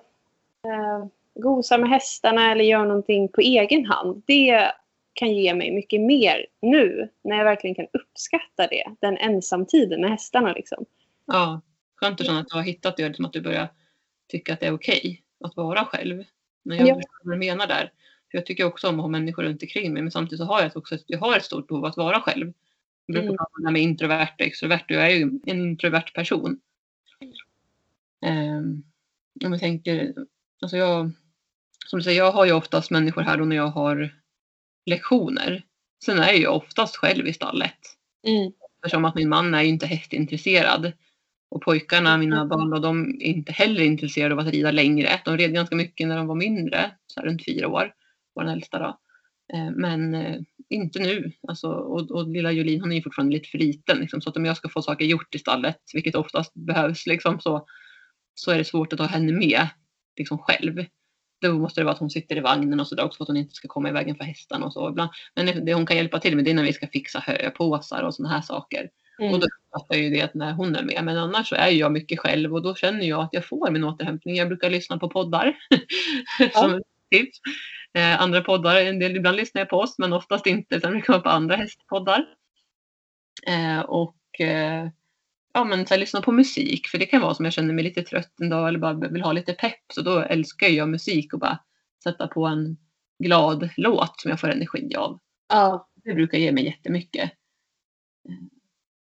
Speaker 2: eh, gosar med hästarna eller gör någonting på egen hand. Det kan ge mig mycket mer nu när jag verkligen kan uppskatta det. Den ensamtiden med hästarna liksom.
Speaker 1: ja. Skönt att känna att du har hittat det, liksom att du börjar tycka att det är okej att vara själv. Men jag
Speaker 2: Ja.
Speaker 1: vad du menar där. För jag tycker också om att ha människor runt omkring mig, men samtidigt så har jag också jag har ett stort behov av att vara själv. Jag brukar
Speaker 2: Mm.
Speaker 1: prata om det här med introvert och extrovert och jag är ju en introvert person. Um, om jag tänker, alltså jag, som du säger, jag har ju oftast människor här då när jag har lektioner. Sen är jag ju oftast själv i stallet.
Speaker 2: Mm.
Speaker 1: Eftersom att min man är ju inte hästintresserad. Och pojkarna, mina
Speaker 2: Mm.
Speaker 1: barn, och de är inte heller intresserade av att rida längre. De red ganska mycket när de var mindre, så runt fyra år, den äldsta då. Eh, Men eh, inte nu. Alltså, och, och lilla Jolin hon är ju fortfarande lite för liten. Liksom, så att om jag ska få saker gjort i stallet, vilket oftast behövs, liksom, så, så är det svårt att ha henne med liksom, själv. Då måste det vara att hon sitter i vagnen och sådär också för att hon inte ska komma i vägen för hästarna och så. Ibland. Men det hon kan hjälpa till med det är när vi ska fixa höpåsar och sådana här saker.
Speaker 2: Mm.
Speaker 1: Och då uppfattar jag ju det när hon är med. Men annars så är jag mycket själv och då känner jag att jag får min återhämtning. Jag brukar lyssna på poddar. som tips. Eh, andra poddar, en del, ibland lyssnar jag på oss men oftast inte. Sen brukar jag vara på andra hästpoddar. Eh, och eh, ja, men så här, lyssna på musik. För det kan vara som jag känner mig lite trött en dag eller bara vill ha lite pepp. Så då älskar jag musik och bara sätta på en glad låt som jag får energi av.
Speaker 2: Ja,
Speaker 1: Det brukar ge mig jättemycket.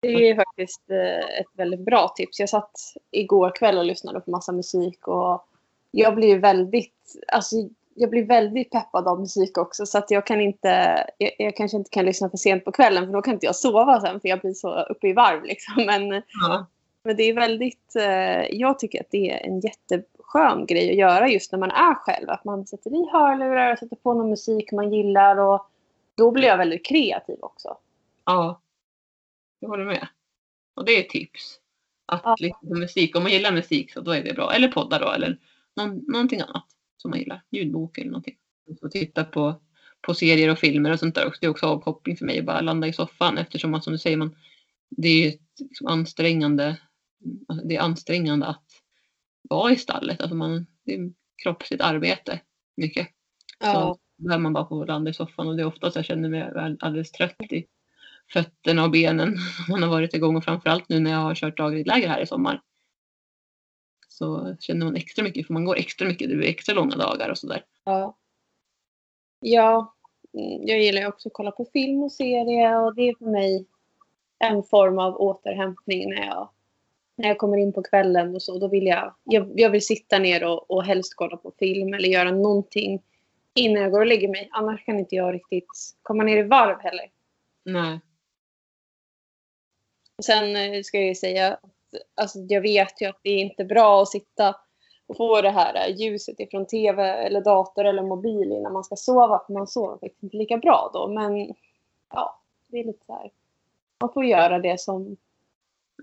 Speaker 2: Det är faktiskt eh, ett väldigt bra tips. Jag satt igår kväll och lyssnade på massa musik och jag blir väldigt, alltså jag blir väldigt peppad av musik också så att jag kan inte, jag, jag, kanske inte kan lyssna för sent på kvällen för då kan inte jag sova sen för jag blir så uppe i varv liksom. Men,
Speaker 1: Ja.
Speaker 2: men det är väldigt, eh, jag tycker att det är en jätteskön grej att göra just när man är själv. Att man sätter i hörlurar och sätter på någon musik man gillar och då blir jag väldigt kreativ också.
Speaker 1: ja. Jag håller med. Och det är ett tips. Att
Speaker 2: Ja.
Speaker 1: lyssna på musik. Om man gillar musik så då är det bra. Eller poddar då. Eller någon, någonting annat som man gillar. Ljudbok eller någonting. Och titta på, på serier och filmer och sånt där också. Det är också avkoppling för mig att bara landa i soffan. Eftersom man som du säger, man, det är ju liksom ansträngande. Det är ansträngande att vara i stallet. Alltså man, det är kroppsligt arbete. Mycket. Så behöver man bara få landa i soffan och det är ofta så jag känner mig alldeles trött i fötterna och benen. Man har varit igång och framförallt nu när jag har kört dagridläger här i sommar. Så känner man extra mycket för man går extra mycket, det blir extra långa dagar och sådär.
Speaker 2: Ja. Ja, mm, jag gillar ju också att kolla på film och serie och det är för mig en form av återhämtning när jag, när jag kommer in på kvällen och så. Då vill jag, jag, jag vill sitta ner och, och helst kolla på film eller göra någonting innan jag går och lägger mig. Annars kan inte jag riktigt komma ner i varv heller.
Speaker 1: Nej.
Speaker 2: Sen eh, ska jag ju säga att alltså, jag vet ju att det är inte bra att sitta och få det här eh, ljuset ifrån tv eller dator eller mobil innan man ska sova. För man sover faktiskt inte lika bra då. Men ja, det är lite så här. Man får göra det som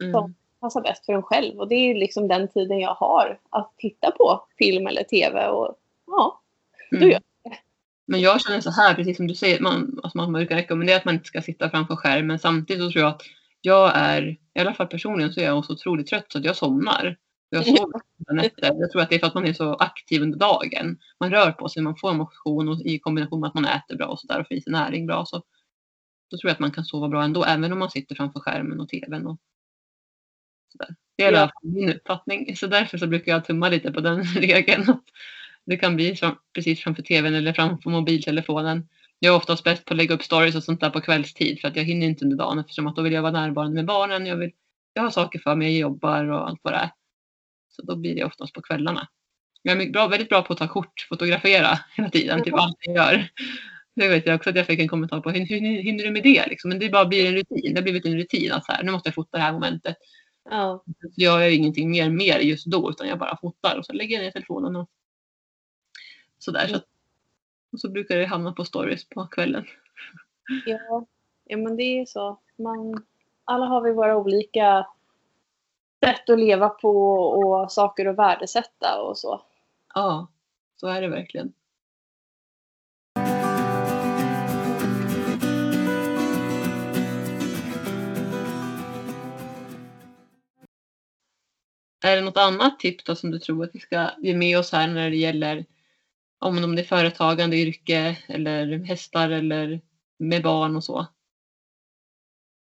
Speaker 1: Mm.
Speaker 2: passar bäst för en själv. Och det är ju liksom den tiden jag har att titta på film eller tv. Och ja,
Speaker 1: Mm.
Speaker 2: du gör
Speaker 1: Men jag känner så här, precis som du säger, man, alltså man brukar rekommendera att man inte ska sitta framför skärm. Men samtidigt så tror jag att jag är, i alla fall personligen så är jag så otroligt trött så att jag somnar. Jag sover nätter. Jag tror att det är för att man är så aktiv under dagen. Man rör på sig, man får motion och i kombination med att man äter bra och sådär och får i sig näring bra. Så, så tror jag att man kan sova bra ändå, även om man sitter framför skärmen och tvn. Och sådär. Det är i alla fall min uppfattning. Så därför så brukar jag tumma lite på den regeln. Att det kan bli precis framför tvn eller framför mobiltelefonen. Jag är oftast bäst på att lägga upp stories och sånt där på kvällstid för att jag hinner inte under dagen eftersom att då vill jag vara närvarande med barnen. Jag, vill, jag har saker för mig, jag jobbar och allt vad det är. Så då blir det oftast på kvällarna. Jag är bra, väldigt bra på att ta kort, fotografera hela tiden, typ allt jag gör. Det vet jag också att jag fick en kommentar på. Hur, hur hinner du med det? Liksom? Men det bara blir en rutin. Det har blivit en rutin att så här, nu måste jag fota det här momentet.
Speaker 2: Ja.
Speaker 1: Så jag gör ingenting mer mer just då utan jag bara fotar och så lägger jag ner telefonen och sådär. Så att, och så brukar det hamna på stories på kvällen.
Speaker 2: Ja, ja men det är så. Man, alla har vi våra olika sätt att leva på och saker att värdesätta och så.
Speaker 1: Ja, så är det verkligen. Är det något annat tips då som du tror att vi ska ge med oss här när det gäller om om det är företagande, yrke eller hästar eller med barn och så?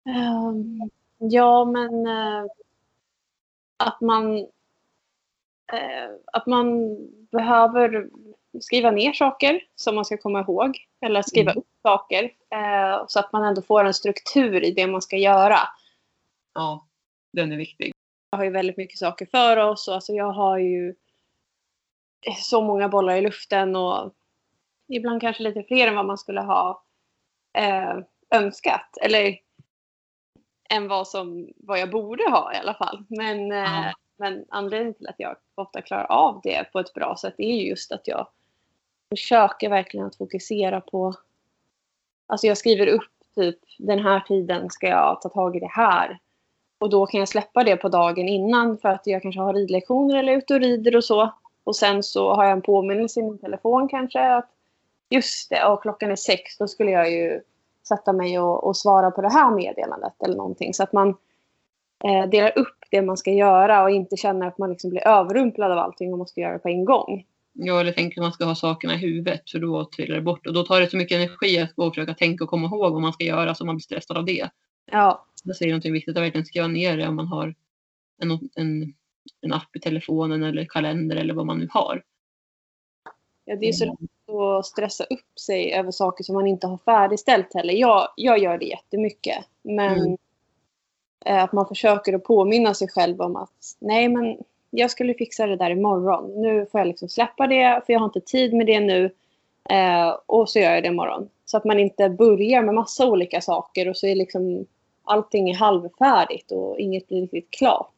Speaker 2: Ehm, ja, men eh, att man eh, att man behöver skriva ner saker som man ska komma ihåg. Eller skriva
Speaker 1: Mm.
Speaker 2: upp saker. eh, så att man ändå får en struktur i det man ska göra.
Speaker 1: Ja, den är viktig.
Speaker 2: Jag har ju väldigt mycket saker för oss. Och alltså jag har ju så många bollar i luften och ibland kanske lite fler än vad man skulle ha eh, önskat. Eller än vad, som, vad jag borde ha i alla fall. Men, eh,
Speaker 1: Ja.
Speaker 2: men anledningen till att jag ofta klarar av det på ett bra sätt är ju just att jag försöker verkligen att fokusera på... Alltså jag skriver upp typ den här tiden ska jag ta tag i det här. Och då kan jag släppa det på dagen innan för att jag kanske har ridlektioner eller är ute och rider och så. Och sen så har jag en påminnelse i min telefon kanske att just det, och klockan är sex, då skulle jag ju sätta mig och, och svara på det här meddelandet eller någonting. Så att man eh, delar upp det man ska göra och inte känner att man liksom blir överrumplad av allting och måste göra det på en gång.
Speaker 1: Ja, eller tänker att man ska ha sakerna i huvudet för då trillar det bort och då tar det så mycket energi att gå och försöka tänka och komma ihåg vad man ska göra så man blir stressad av det.
Speaker 2: Ja,
Speaker 1: Då är det någonting viktigt att verkligen skriva ner det om man har en, en, en app i telefonen eller kalender eller vad man nu har.
Speaker 2: ja det är så lätt att stressa upp sig över saker som man inte har färdigställt heller. Jag, jag gör det jättemycket. Men
Speaker 1: Mm.
Speaker 2: eh, att man försöker att påminna sig själv om att nej men jag skulle fixa det där imorgon. Nu får jag liksom släppa det för jag har inte tid med det nu. Eh, och så gör jag det imorgon. Så att man inte börjar med massa olika saker och så är liksom allting är halvfärdigt och inget blir riktigt klart.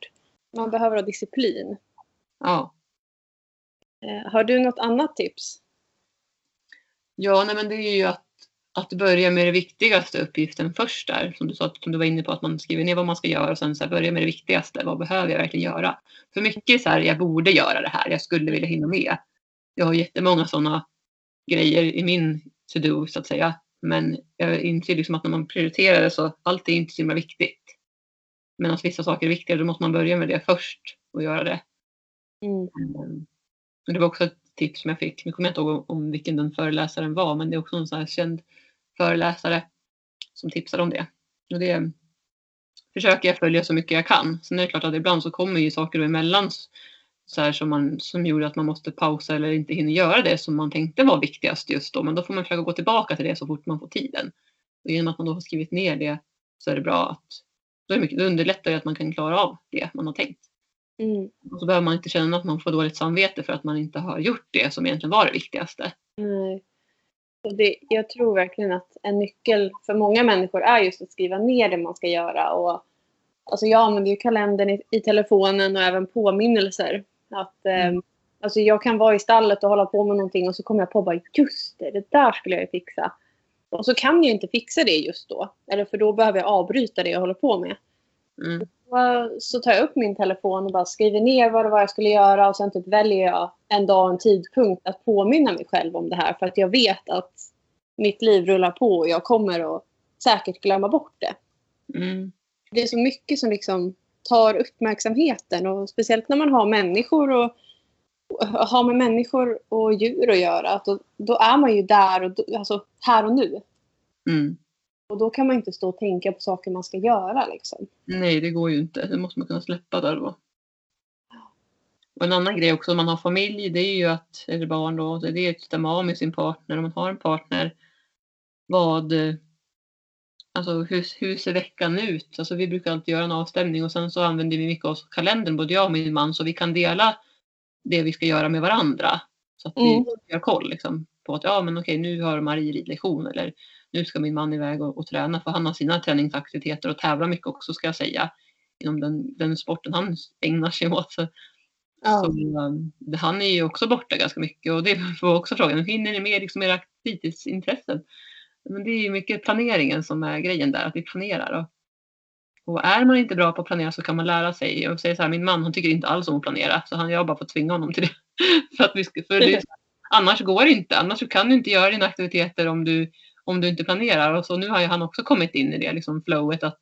Speaker 2: Man behöver ha disciplin.
Speaker 1: Ja.
Speaker 2: Eh, har du något annat tips?
Speaker 1: Ja, nej, men det är ju att, att börja med det viktigaste uppgiften först där. Som du sa, som du var inne på, att man skriver ner vad man ska göra och sen så här, börja med det viktigaste. Vad behöver jag verkligen göra? För mycket så här, jag borde göra det här, jag skulle vilja hinna med. Jag har jättemånga sådana grejer i min to-do så att säga. Men jag inser liksom att när man prioriterar det så allt är inte så himla viktigt. Men att vissa saker är viktigare, då måste man börja med det först och göra det.
Speaker 2: Mm.
Speaker 1: Och det var också ett tips som jag fick. Nu kommer jag inte ihåg om vilken den föreläsaren var, men det är också en sån här känd föreläsare som tipsade om det. Och det försöker jag följa så mycket jag kan. Sen är det klart att ibland så kommer ju saker emellan så här som, man, som gjorde att man måste pausa eller inte hinner göra det som man tänkte var viktigast just då. Men då får man försöka gå tillbaka till det så fort man får tiden. Och genom att man då har skrivit ner det så är det bra att då, är mycket, då underlättar det att man kan klara av det man har tänkt.
Speaker 2: Mm.
Speaker 1: Och så behöver man inte känna att man får dåligt samvete för att man inte har gjort det som egentligen var det viktigaste.
Speaker 2: Nej. Och det, jag tror verkligen att en nyckel för många människor är just att skriva ner det man ska göra. Och, alltså jag använder ju kalendern i, i telefonen och även påminnelser. Att,
Speaker 1: Mm.
Speaker 2: eh, alltså jag kan vara i stallet och hålla på med någonting och så kommer jag på bara just det, det där skulle jag ju fixa. Och så kan jag inte fixa det just då. Eller för då behöver jag avbryta det jag håller på med.
Speaker 1: Mm.
Speaker 2: Så tar jag upp min telefon och bara skriver ner vad det var jag skulle göra och sen typ väljer jag en dag och en tidpunkt att påminna mig själv om det här för att jag vet att mitt liv rullar på och jag kommer att säkert glömma bort det.
Speaker 1: Mm.
Speaker 2: Det är så mycket som liksom tar uppmärksamheten och speciellt när man har människor och har med människor och djur att göra. Då, då är man ju där och då, alltså här och nu.
Speaker 1: Mm.
Speaker 2: Och då kan man inte stå och tänka på saker man ska göra liksom.
Speaker 1: Nej, det går ju inte. Det måste man kunna släppa där då. Och en annan grej också om man har familj, det är ju att, eller barn då, det är att stämma av med sin partner. Om man har en partner, vad, alltså hur, hur ser veckan ut? Alltså vi brukar alltid göra en avstämning och sen så använder vi mycket av kalendern, både jag och min man, så vi kan dela det vi ska göra med varandra. Så att vi
Speaker 2: Mm.
Speaker 1: har koll liksom, på att ja men okej nu har Marie ridlektion eller nu ska min man iväg och, och träna för han har sina träningsaktiviteter och tävlar mycket också ska jag säga inom den, den sporten han ägnar sig åt. Så,
Speaker 2: Ja.
Speaker 1: så, um, han är ju också borta ganska mycket och det var också frågan, hur hinner ni med liksom era fritidsintressen? Men det är ju mycket planeringen som är grejen där, att vi planerar. Och, och är man inte bra på att planera så kan man lära sig. Jag säger så här, min man han tycker inte alls om att planera så han, jag har bara fått tvinga honom till det. för att vi ska, för det, annars går det inte, annars kan du inte göra dina aktiviteter om du, om du inte planerar. Och så nu har ju han också kommit in i det liksom flowet att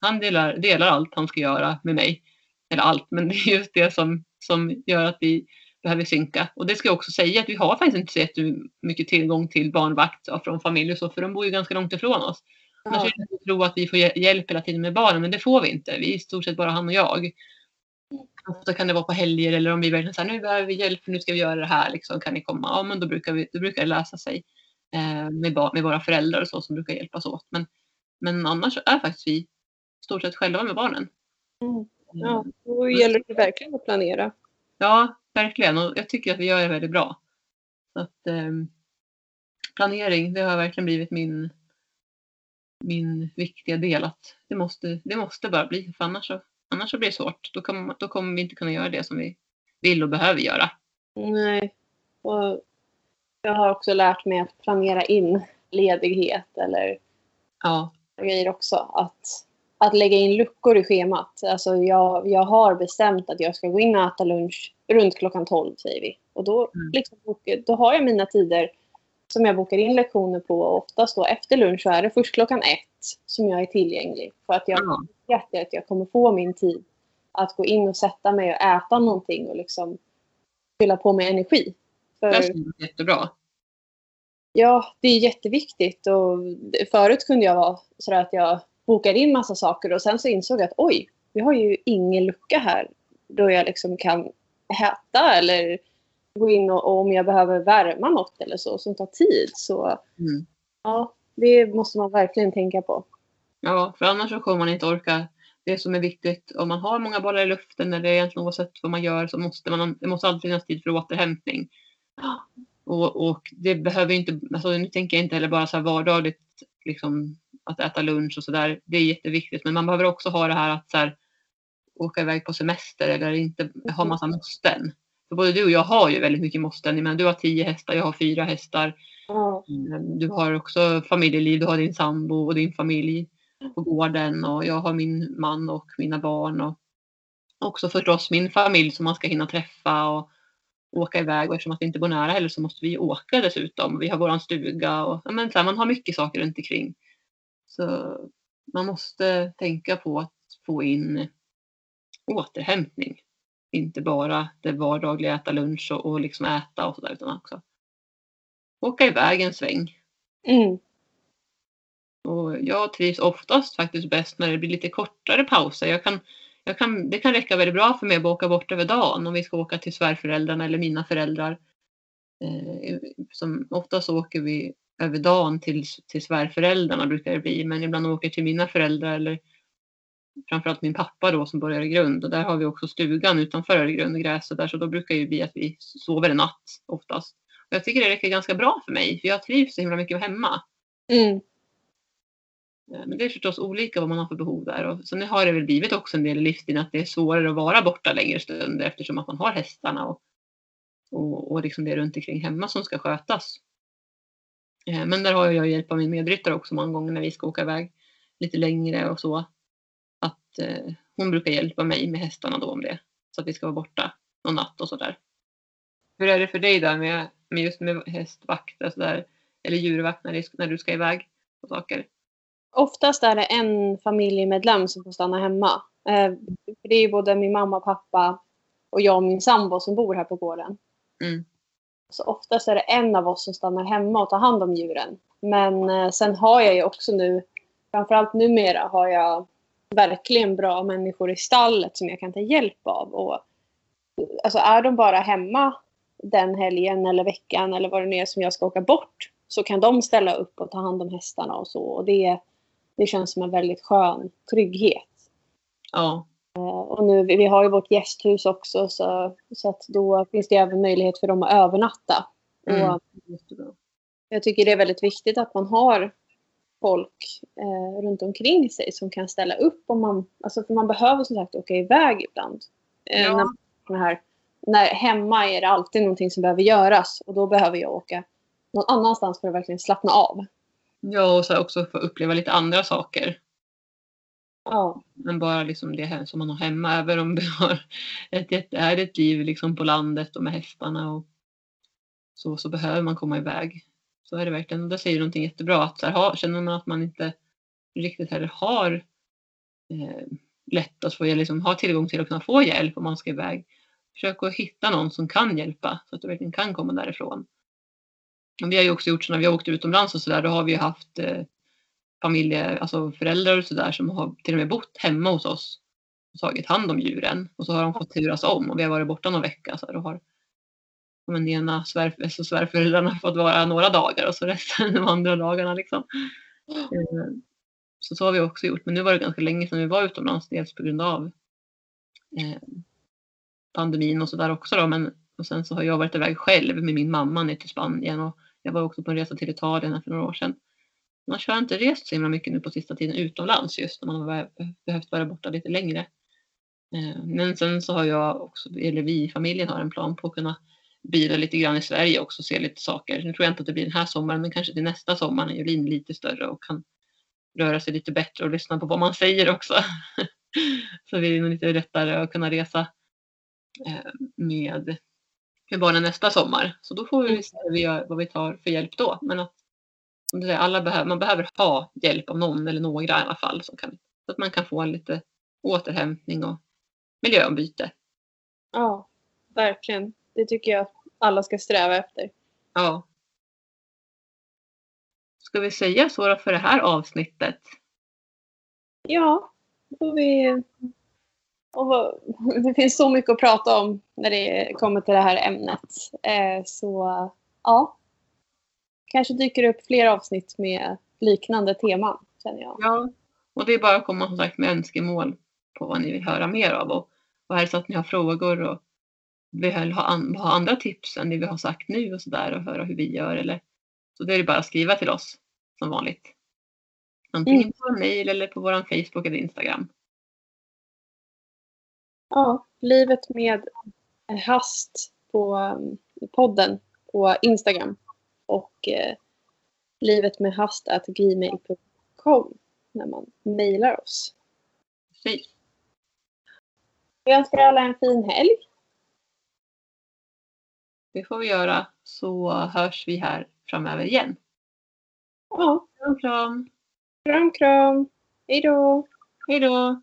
Speaker 1: han delar, delar allt han ska göra med mig. Eller allt, men det är just det som, som gör att vi behöver synka. Och det ska jag också säga att vi har faktiskt inte så jättemycket tillgång till barnvakt från familj och så, för de bor ju ganska långt ifrån oss. Annars
Speaker 2: Ja.
Speaker 1: är det tro att vi får hj- hjälp hela tiden med barnen, men det får vi inte. Vi är i stort sett bara han och jag. Ofta kan det vara på helger eller om vi verkligen säger nu behöver vi hjälp, för nu ska vi göra det här, liksom, kan ni komma? Ja, men då brukar, vi, då brukar det lösa sig eh, med, med våra föräldrar och så som brukar hjälpas åt. Men, men annars är faktiskt vi stort sett själva med barnen.
Speaker 2: Mm. Ja, då gäller det verkligen att planera.
Speaker 1: Ja, verkligen. Och jag tycker att vi gör det väldigt bra. Så att, eh, planering, det har verkligen blivit min, min viktiga del. Att det, måste, det måste bara bli, för annars så, annars så blir det svårt. Då, kan, då kommer vi inte kunna göra det som vi vill och behöver göra.
Speaker 2: Nej. Och jag har också lärt mig att planera in ledighet eller
Speaker 1: Ja,
Speaker 2: grejer också. Att, att lägga in luckor i schemat. Alltså jag, jag har bestämt att jag ska gå in och äta lunch runt klockan 12 säger vi. Och då,
Speaker 1: Mm.
Speaker 2: liksom, då har jag mina tider som jag bokar in lektioner på. Och oftast då efter lunch så är det först klockan ett som jag är tillgänglig. För att jag
Speaker 1: ja,
Speaker 2: vet att jag kommer få min tid att gå in och sätta mig och äta någonting och liksom fylla på med energi. För,
Speaker 1: det är jättebra.
Speaker 2: Ja, det är jätteviktigt. Och förut kunde jag vara så att jag bokade in massa saker och sen så insåg jag att oj, vi har ju ingen lucka här då jag liksom kan äta eller gå in och, och om jag behöver värma något eller så som tar tid. Så
Speaker 1: Mm.
Speaker 2: ja, det måste man verkligen tänka på.
Speaker 1: Ja, för annars så kommer man inte orka det som är viktigt om man har många bollar i luften eller egentligen oavsett vad man gör så måste man, det måste alltid finnas tid för återhämtning. Och, och det behöver inte, alltså nu tänker jag inte heller bara så här vardagligt liksom att äta lunch och sådär. Det är jätteviktigt men man behöver också ha det här att så här, åka iväg på semester eller inte ha massa måsten. För både du och jag har ju väldigt mycket måsten. Men du har tio hästar, jag har fyra hästar. Mm. Du har också familjeliv, du har din sambo och din familj på gården och jag har min man och mina barn och också förstås min familj som man ska hinna träffa och åka iväg och eftersom att vi inte bor nära heller så måste vi åka dessutom. Vi har våran stuga och men så här, man har mycket saker runt omkring. Så man måste tänka på att få in återhämtning. Inte bara det vardagliga äta lunch och, och liksom äta och sådär utan också åka iväg en sväng.
Speaker 2: Mm.
Speaker 1: Och jag trivs oftast faktiskt bäst när det blir lite kortare pauser. Jag kan, jag kan, det kan räcka väldigt bra för mig att åka bort över dagen om vi ska åka till svärföräldrarna eller mina föräldrar. Eh, som oftast åker vi över dagen till, till svärföräldrarna brukar det bli, men ibland åker till mina föräldrar eller framförallt min pappa då som bor i Öregrund och där har vi också stugan utanför Öregrund, gräset där, så då brukar det bli att vi sover en natt oftast. Och jag tycker det räcker ganska bra för mig, för jag trivs så himla mycket hemma.
Speaker 2: Mm.
Speaker 1: Eh, men det är förstås olika vad man har för behov där. Och sen har det väl blivit också en del i livsstilen att det är svårare att vara borta längre stunder eftersom att man har hästarna och, och, och liksom det runt omkring hemma som ska skötas. Eh, men där har jag hjälp av min medryttare också många gånger när vi ska åka iväg lite längre och så. Att eh, hon brukar hjälpa mig med hästarna då om det. Så att vi ska vara borta någon natt och sådär. Hur är det för dig där med, med just med hästvakt och sådär? Eller djurvakt när, när du ska iväg på saker?
Speaker 2: Oftast är det en familjemedlem som får stanna hemma. Eh, för det är ju både min mamma, pappa och jag och min sambo som bor här på gården.
Speaker 1: Mm.
Speaker 2: Så oftast är det en av oss som stannar hemma och tar hand om djuren. Men eh, sen har jag ju också nu, framförallt numera, har jag verkligen bra människor i stallet som jag kan ta hjälp av. Och, alltså är de bara hemma den helgen eller veckan eller vad det nu är som jag ska åka bort så kan de ställa upp och ta hand om hästarna och så. Och det, det känns som en väldigt skön trygghet.
Speaker 1: Ja.
Speaker 2: Eh, och nu, vi har ju vårt gästhus också så, så att då finns det även möjlighet för dem att övernatta.
Speaker 1: Mm.
Speaker 2: Och jag tycker det är väldigt viktigt att man har folk eh, runt omkring sig som kan ställa upp om man, alltså för man behöver som sagt åka iväg ibland. Eh,
Speaker 1: Ja.
Speaker 2: när, här, när hemma är det alltid någonting som behöver göras och då behöver jag åka någon annanstans för att verkligen slappna av.
Speaker 1: Ja, och så också få uppleva lite andra saker.
Speaker 2: Ja,
Speaker 1: Men bara liksom det här som man har hemma. Även om vi har ett jättehärligt liv liksom på landet och med hästarna och så, så behöver man komma iväg. Så är det verkligen. Och det säger någonting jättebra. Att så här, ha, känner man att man inte riktigt heller har eh, lätt att få liksom, ha tillgång till att kunna få hjälp om man ska iväg. Försök att hitta någon som kan hjälpa så att du verkligen kan komma därifrån. Och vi har ju också gjort så när vi har åkt utomlands och sådär, då har vi haft eh, familjer, alltså föräldrar och sådär som har till och med bott hemma hos oss och tagit hand om djuren. Och så har de fått turas om och vi har varit borta någon vecka. Så här, och har men ena svär, alltså svärföräldrarna fått vara några dagar och så resten de andra dagarna. Liksom. Eh, så så har vi också gjort. Men nu var det ganska länge sedan vi var utomlands. Dels på grund av eh, pandemin och sådär också. Då. Men, och sen så har jag varit iväg själv med min mamma ner till Spanien. Och jag var också på en resa till Italien för några år sedan. Man har inte rest så himla mycket nu på sista tiden utomlands just när man har behövt vara borta lite längre. Eh, men sen så har jag också, eller vi i familjen har en plan på att kunna bila lite grann i Sverige också och se lite saker. Nu tror jag inte att det blir den här sommaren men kanske till nästa sommar när Jolin lite större och kan röra sig lite bättre och lyssna på vad man säger också. så det är nog lite lättare att kunna resa eh, med, med barnen nästa sommar. Så då får vi se vad vi, tar för hjälp då. Men att, som du säger, alla behöver, man behöver ha hjälp av någon eller några i alla fall som kan, så att man kan få lite återhämtning och miljöombyte.
Speaker 2: ja, verkligen. Det tycker jag alla ska sträva efter.
Speaker 1: Ja. Ska vi säga så då för det här avsnittet?
Speaker 2: Ja, får vi... Och det finns så mycket att prata om när det kommer till det här ämnet. Eh, så ja, kanske dyker det upp fler avsnitt med liknande teman, känner jag.
Speaker 1: Ja. Och det är bara att komma som sagt med önskemål på vad ni vill höra mer av. Och, och är det så att ni har frågor och vill ha, an, ha andra tips än det vi har sagt nu och sådär och höra hur vi gör. Eller, så det är det bara att skriva till oss som vanligt. Antingen
Speaker 2: Mm.
Speaker 1: på mail eller på vår Facebook eller Instagram.
Speaker 2: Ja, livet med hast på um, podden på Instagram och eh, livet med hast at gmail.com när man mejlar oss.
Speaker 1: Precis.
Speaker 2: Vi önskar alla en fin helg.
Speaker 1: Det får vi göra så hörs vi här framöver igen.
Speaker 2: Ja,
Speaker 1: Kram, kram.
Speaker 2: kram kram. Hej då.
Speaker 1: Hej då!